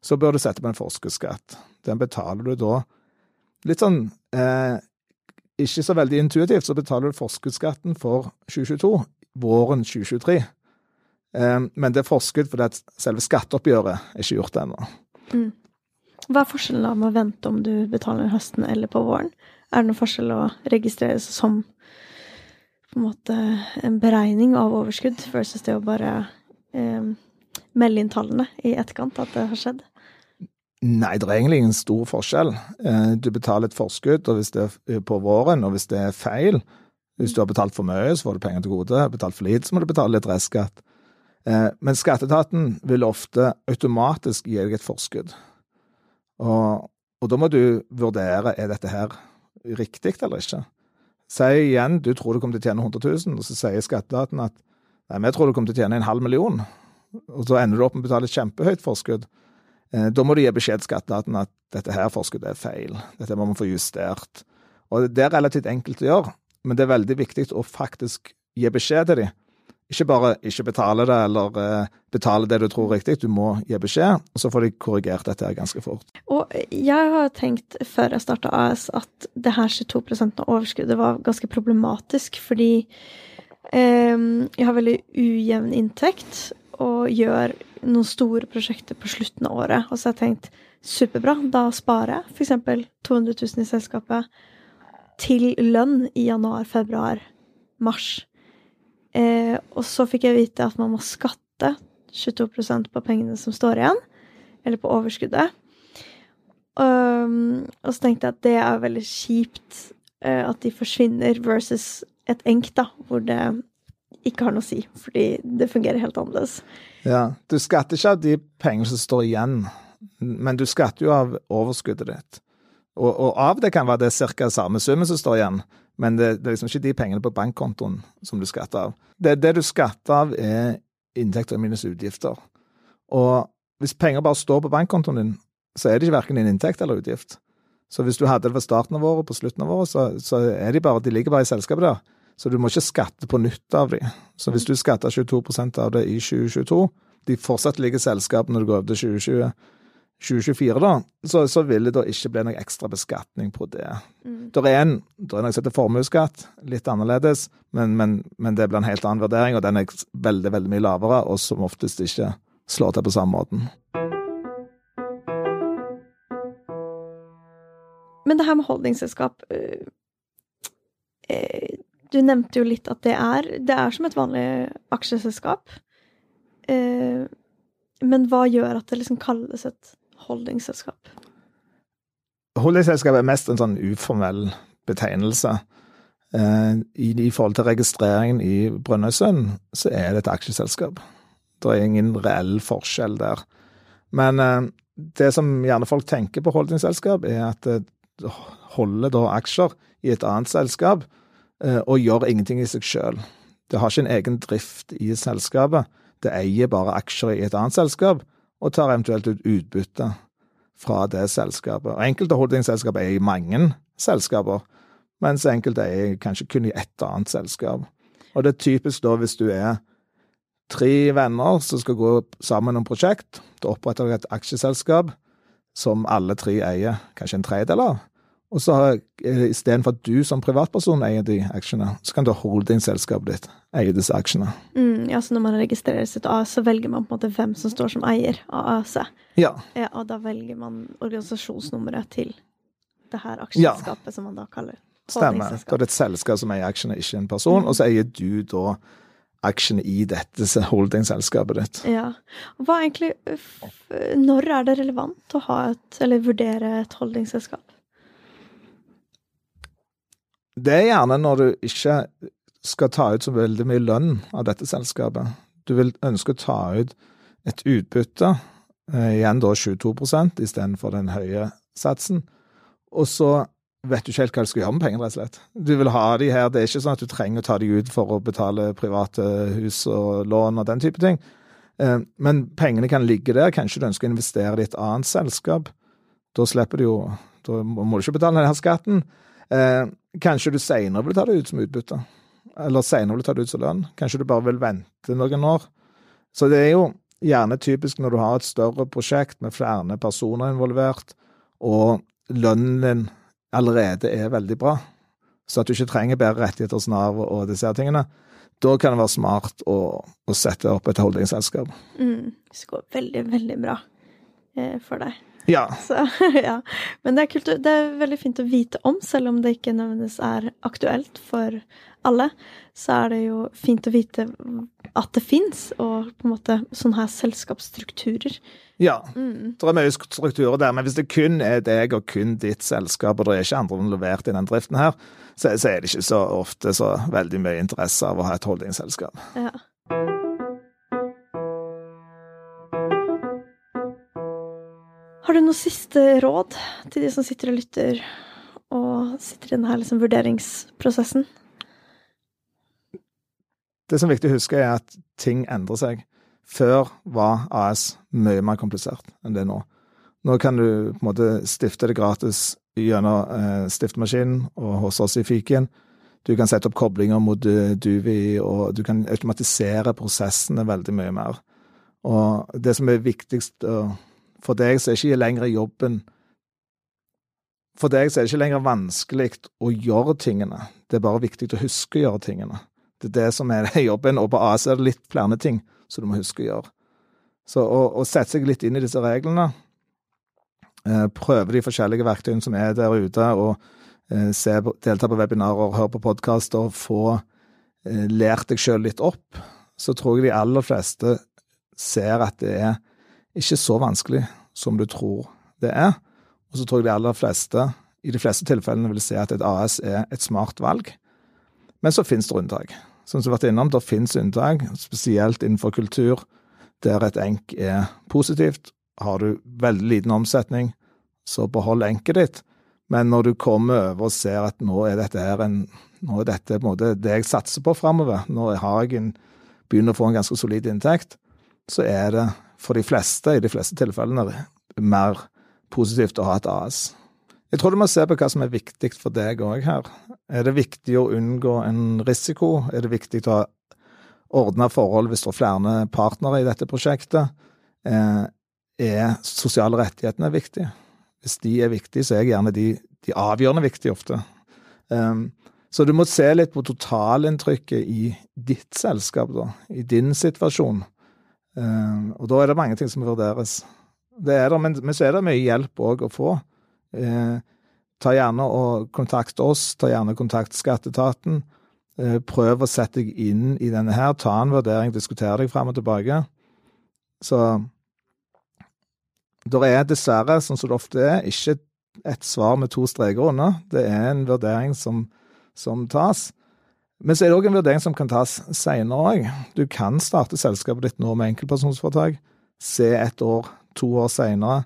så bør du sette på en forskuddsskatt. Den betaler du da litt sånn eh, Ikke så veldig intuitivt, så betaler du forskuddsskatten for 2022 våren 2023. Eh, men det er forskudd fordi at selve skatteoppgjøret er ikke gjort ennå. Mm. Hva er forskjellen da med å vente om du betaler høsten eller på våren? Er det noen forskjell å registrere seg som på en måte en beregning av overskudd versus det å bare eh, melde inn tallene i etterkant at det har skjedd? Nei, det er egentlig ingen stor forskjell. Eh, du betaler et forskudd og hvis det er på våren, og hvis det er feil Hvis du har betalt for mye, så får du penger til gode. Har Betalt for lite, så må du betale litt restskatt. Eh, men skatteetaten vil ofte automatisk gi deg et forskudd. Og, og da må du vurdere er dette her riktig eller ikke. Si igjen du tror du kommer til å tjene 100 000, og så sier skatteetaten at nei, vi tror du kommer til å tjene en halv million, og så ender du opp med å betale et kjempehøyt forskudd. Eh, da må du gi beskjed til skatteetaten at dette her forskuddet er feil, dette må man få justert. Og Det er relativt enkelt å gjøre, men det er veldig viktig å faktisk gi beskjed til dem ikke bare ikke betale det, eller uh, betale det du tror er riktig, du må gi beskjed, og så får de korrigert dette ganske fort. Og jeg har tenkt før jeg starta AS at det her 22% av overskuddet var ganske problematisk, fordi um, jeg har veldig ujevn inntekt og gjør noen store prosjekter på slutten av året. Og så har jeg tenkt superbra, da sparer jeg f.eks. 200 000 i selskapet til lønn i januar, februar, mars. Eh, og så fikk jeg vite at man må skatte 22% på pengene som står igjen, eller på overskuddet. Um, og så tenkte jeg at det er veldig kjipt uh, at de forsvinner, versus et enk, da, hvor det ikke har noe å si, fordi det fungerer helt annerledes. Ja, du skatter ikke av de pengene som står igjen, men du skatter jo av overskuddet ditt. Og, og av det kan være det ca. samme summen som står igjen, men det, det, er liksom ikke de pengene på bankkontoen som du skatter av. Det, det du skatter av, er inntekter minus utgifter. Og hvis penger bare står på bankkontoen din, så er det ikke verken en inntekt eller utgift. Så hvis du hadde det ved starten av året, på slutten av året, så, så er de bare, de ligger bare i selskapet der. Så du må ikke skatte på nytt av de. Så hvis du skatter 22 av det i 2022, de fortsatt ligger i selskapet når du går over til 2020, 2024, da, så, så, vil det da ikke bli noe ekstra beskatning på det. Mm. Det er en, det er noe som heter formuesskatt, litt annerledes, men, men, men, det blir en helt annen vurdering, og den er veldig, veldig mye lavere, og som oftest ikke slår til på samme måten. Men det her med holdningsselskap øh, øh, Du nevnte jo litt at det er, det er som et vanlig aksjeselskap. Øh, men hva gjør at det liksom kalles et holdingselskap? Holdingselskap er mest en sånn uformell betegnelse. Eh, i, forhold til registreringen i Brønnøysund, så er det et aksjeselskap. Det er ingen reell forskjell der. Men eh, det som gjerne folk tenker på holdingselskap, er at det holder da aksjer i et annet selskap eh, og gjør ingenting i seg sjøl. Det har ikke en egen drift i selskapet. Det eier bare aksjer i et annet selskap, og tar eventuelt ut utbytte fra det selskapet. Og Enkelte holdingselskap er i mange selskaper, mens enkelte er kanskje kun i ett annet selskap. Og det er typisk da hvis du er tre venner som skal gå sammen om prosjekt. Da oppretter du et aksjeselskap som alle tre eier kanskje en tredjedel av. Og så istedenfor at du som privatperson eier de aksjene, så kan du holdingselskapet ditt eie disse aksjene. Mm, ja, så når man registrerer sitt AS, så velger man på en måte hvem som står som eier av AS. Ja. ja og da velger man organisasjonsnummeret til det her aksjeselskapet, ja. som man da kaller Stemmer. Da er det et selskap som eier aksjene, ikke en person. Mm. Og så eier du da aksjene i dette holdingselskapet ditt. Ja. Hva egentlig Når er det relevant å ha et, eller vurdere et holdingselskap? Det er gjerne når du ikke skal ta ut så veldig mye lønn av dette selskapet. Du vil ønske å ta ut et utbytte, eh, igjen da 22 istedenfor den høye satsen. Og så vet du ikke helt hva du skal gjøre med pengene, rett og slett. Du vil ha de her, det er ikke sånn at du trenger å ta de ut for å betale private hus og lån og den type ting. Eh, men pengene kan ligge der, kanskje du ønsker å investere i et annet selskap. Da slipper du jo Da må du ikke betale denne skatten. Kanskje du seinere vil ta det ut som utbytte. Eller seinere vil ta det ut som lønn. Kanskje du bare vil vente noen år. Så det er jo gjerne typisk når du har et større prosjekt med flere personer involvert, og lønnen din allerede er veldig bra, så at du ikke trenger bedre rettigheter hos Nav og disse tingene, da kan det være smart å, å sette opp et holdingselskap. Mm. Det går veldig, veldig bra eh, for deg. Ja. Så, [LAUGHS] ja. Men det er, kult, det er veldig fint å vite om, selv om det ikke nødvendigvis er aktuelt for alle. Så er det jo fint å vite at det fins, og på en måte sånne her selskapsstrukturer. Ja, mm. det er mye strukturer der, men hvis det kun er deg og kun ditt selskap, og det er ikke andre involvert i den driften her, så, så, er det ikke så ofte så veldig mye interesse av å ha et holdingselskap. Ja. Du noe siste råd til de som sitter og lytter, og sitter i denne liksom vurderingsprosessen? Det som er viktig å huske, er at ting endrer seg. Før var AS mye mer komplisert enn det er nå. Nå kan du på en måte stifte det gratis gjennom eh, stiftemaskinen og hos oss i fiken. Du kan sette opp koblinger mot uh, Duvi, og du kan automatisere prosessene veldig mye mer. Og det som er viktigst uh, for deg, så er ikke lenger jobben For deg så er det ikke lenger vanskelig å gjøre tingene. Det er bare viktig å huske å gjøre tingene. Det er det som er [LAUGHS] jobben, og på AS er det litt flere ting som du må huske å gjøre. Så å, sette seg litt inn i disse reglene, eh, prøve de forskjellige verktøyene som er der ute, og eh, se, delta på webinarer, høre på podkaster, få eh, lært deg sjøl litt opp, så tror jeg de aller fleste ser at det er ikke så vanskelig som du tror det er. Og så tror jeg de aller fleste, i de fleste tilfellene, vil si at et AS er et smart valg. Men så finnes det unntak. Som vi har vært innom, det finnes unntak, spesielt innenfor kultur, der et enk er positivt. Har du veldig liten omsetning, så behold enket ditt. Men når du kommer over og ser at nå er dette her en, nå er dette på en måte det jeg satser på framover, nå har jeg en, begynner å få en ganske solid inntekt, så er det for de fleste, i de fleste tilfellene, mer positivt å ha et AS. Jeg tror du må se på hva som er viktig for deg òg her. Er det viktig å unngå en risiko? Er det viktig å ha ordna forhold hvis det er flere partnere i dette prosjektet? Eh, er sosiale rettighetene viktige? Hvis de er viktige, så er gjerne de, de avgjørende viktige ofte. Um, så du må se litt på totalinntrykket i ditt selskap, da, i din situasjon. Um, og da er det mange ting som vurderes. Det er det, men, men så er det mye hjelp òg å få. Eh, ta gjerne og kontakt oss, ta gjerne kontakt skatteetaten. Eh, prøv å sette deg inn i denne her, ta en vurdering, diskutere deg fram og tilbake. Så det er dessverre, sånn som det ofte er, ikke et svar med to streker under. Det er en vurdering som, som tas. Men så er det òg en vurdering som kan tas seinere òg. Du kan starte selskapet ditt nå med enkeltpersonsforetak, se et år, to år seinere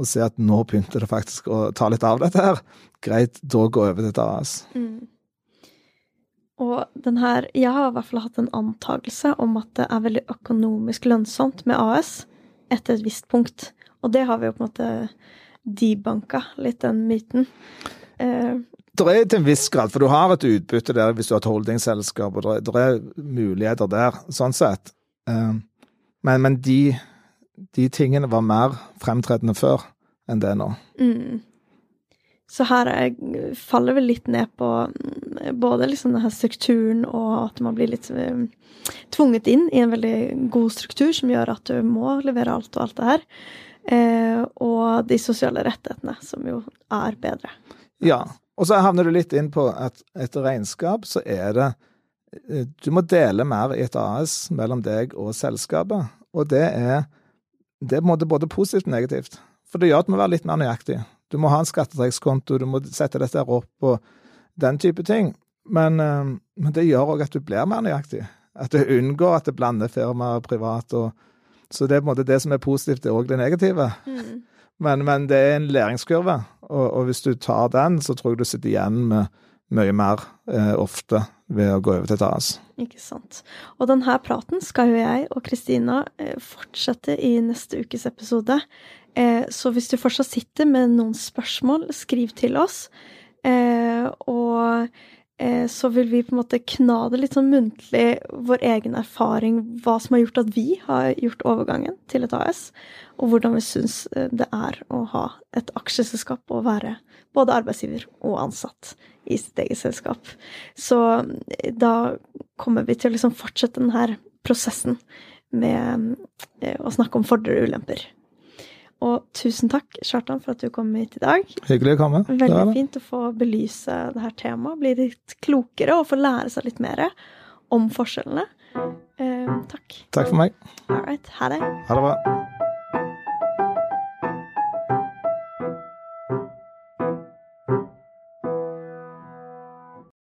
og se at nå begynte det faktisk å ta litt av dette her. Greit, da gå over til et AS. Mm. Og den her Jeg har i hvert fall hatt en antakelse om at det er veldig økonomisk lønnsomt med AS etter et visst punkt. Og det har vi jo på en måte debanka litt, den myten. Eh, det er til en viss grad, for du har et utbytte der hvis du har et holdingselskap, og det er, muligheter der, sånn sett. Eh, men, men de de tingene var mer fremtredende før enn det nå. Mm. Så her faller vi litt ned på mm, både liksom denne strukturen og at man blir litt um, tvunget inn i en veldig god struktur som gjør at du må levere alt og alt det her. Eh, og de sosiale rettighetene, som jo er bedre. Ja, og så havner du litt inn på at etter regnskap så er det eh, du må dele mer i et AS mellom deg og selskapet. Og det er, det er både positivt og negativt. For det gjør at du må være litt mer nøyaktig. Du må ha en skattetrekkskonto, du må sette dette opp og den type ting. Men, eh, men det gjør òg at du blir mer nøyaktig. At du unngår at det blander firma og privat. Og, så det er på en måte det som er positivt, det er òg det negative. Mm. Men, men, det er en læringskurve, og, og, hvis du tar den, så tror jeg du sitter igjen med mye mer eh, ofte ved å gå over til et AS. Ikke sant. Og denne praten skal jo jeg og Kristina eh, fortsette i neste ukes episode. Eh, så hvis du fortsatt sitter med noen spørsmål, skriv til oss. Eh, og så vil vi på en måte kna det litt sånn muntlig, vår egen erfaring, hva som har gjort at vi har gjort overgangen til et AS, og hvordan vi syns eh, det er å ha et aksjeselskap og være både arbeidsgiver og ansatt i sitt eget selskap. Så eh, da kommer vi til å liksom fortsette denne prosessen med å snakke om fordeler og ulemper. Og tusen takk, Kjartan, for at du kom hit i dag. Hyggelig å komme. Veldig fint å få belyse det her temaet, bli litt klokere og få lære seg litt mer om forskjellene. Eh, takk. Takk for meg. All right. Ha det. Ha det bra.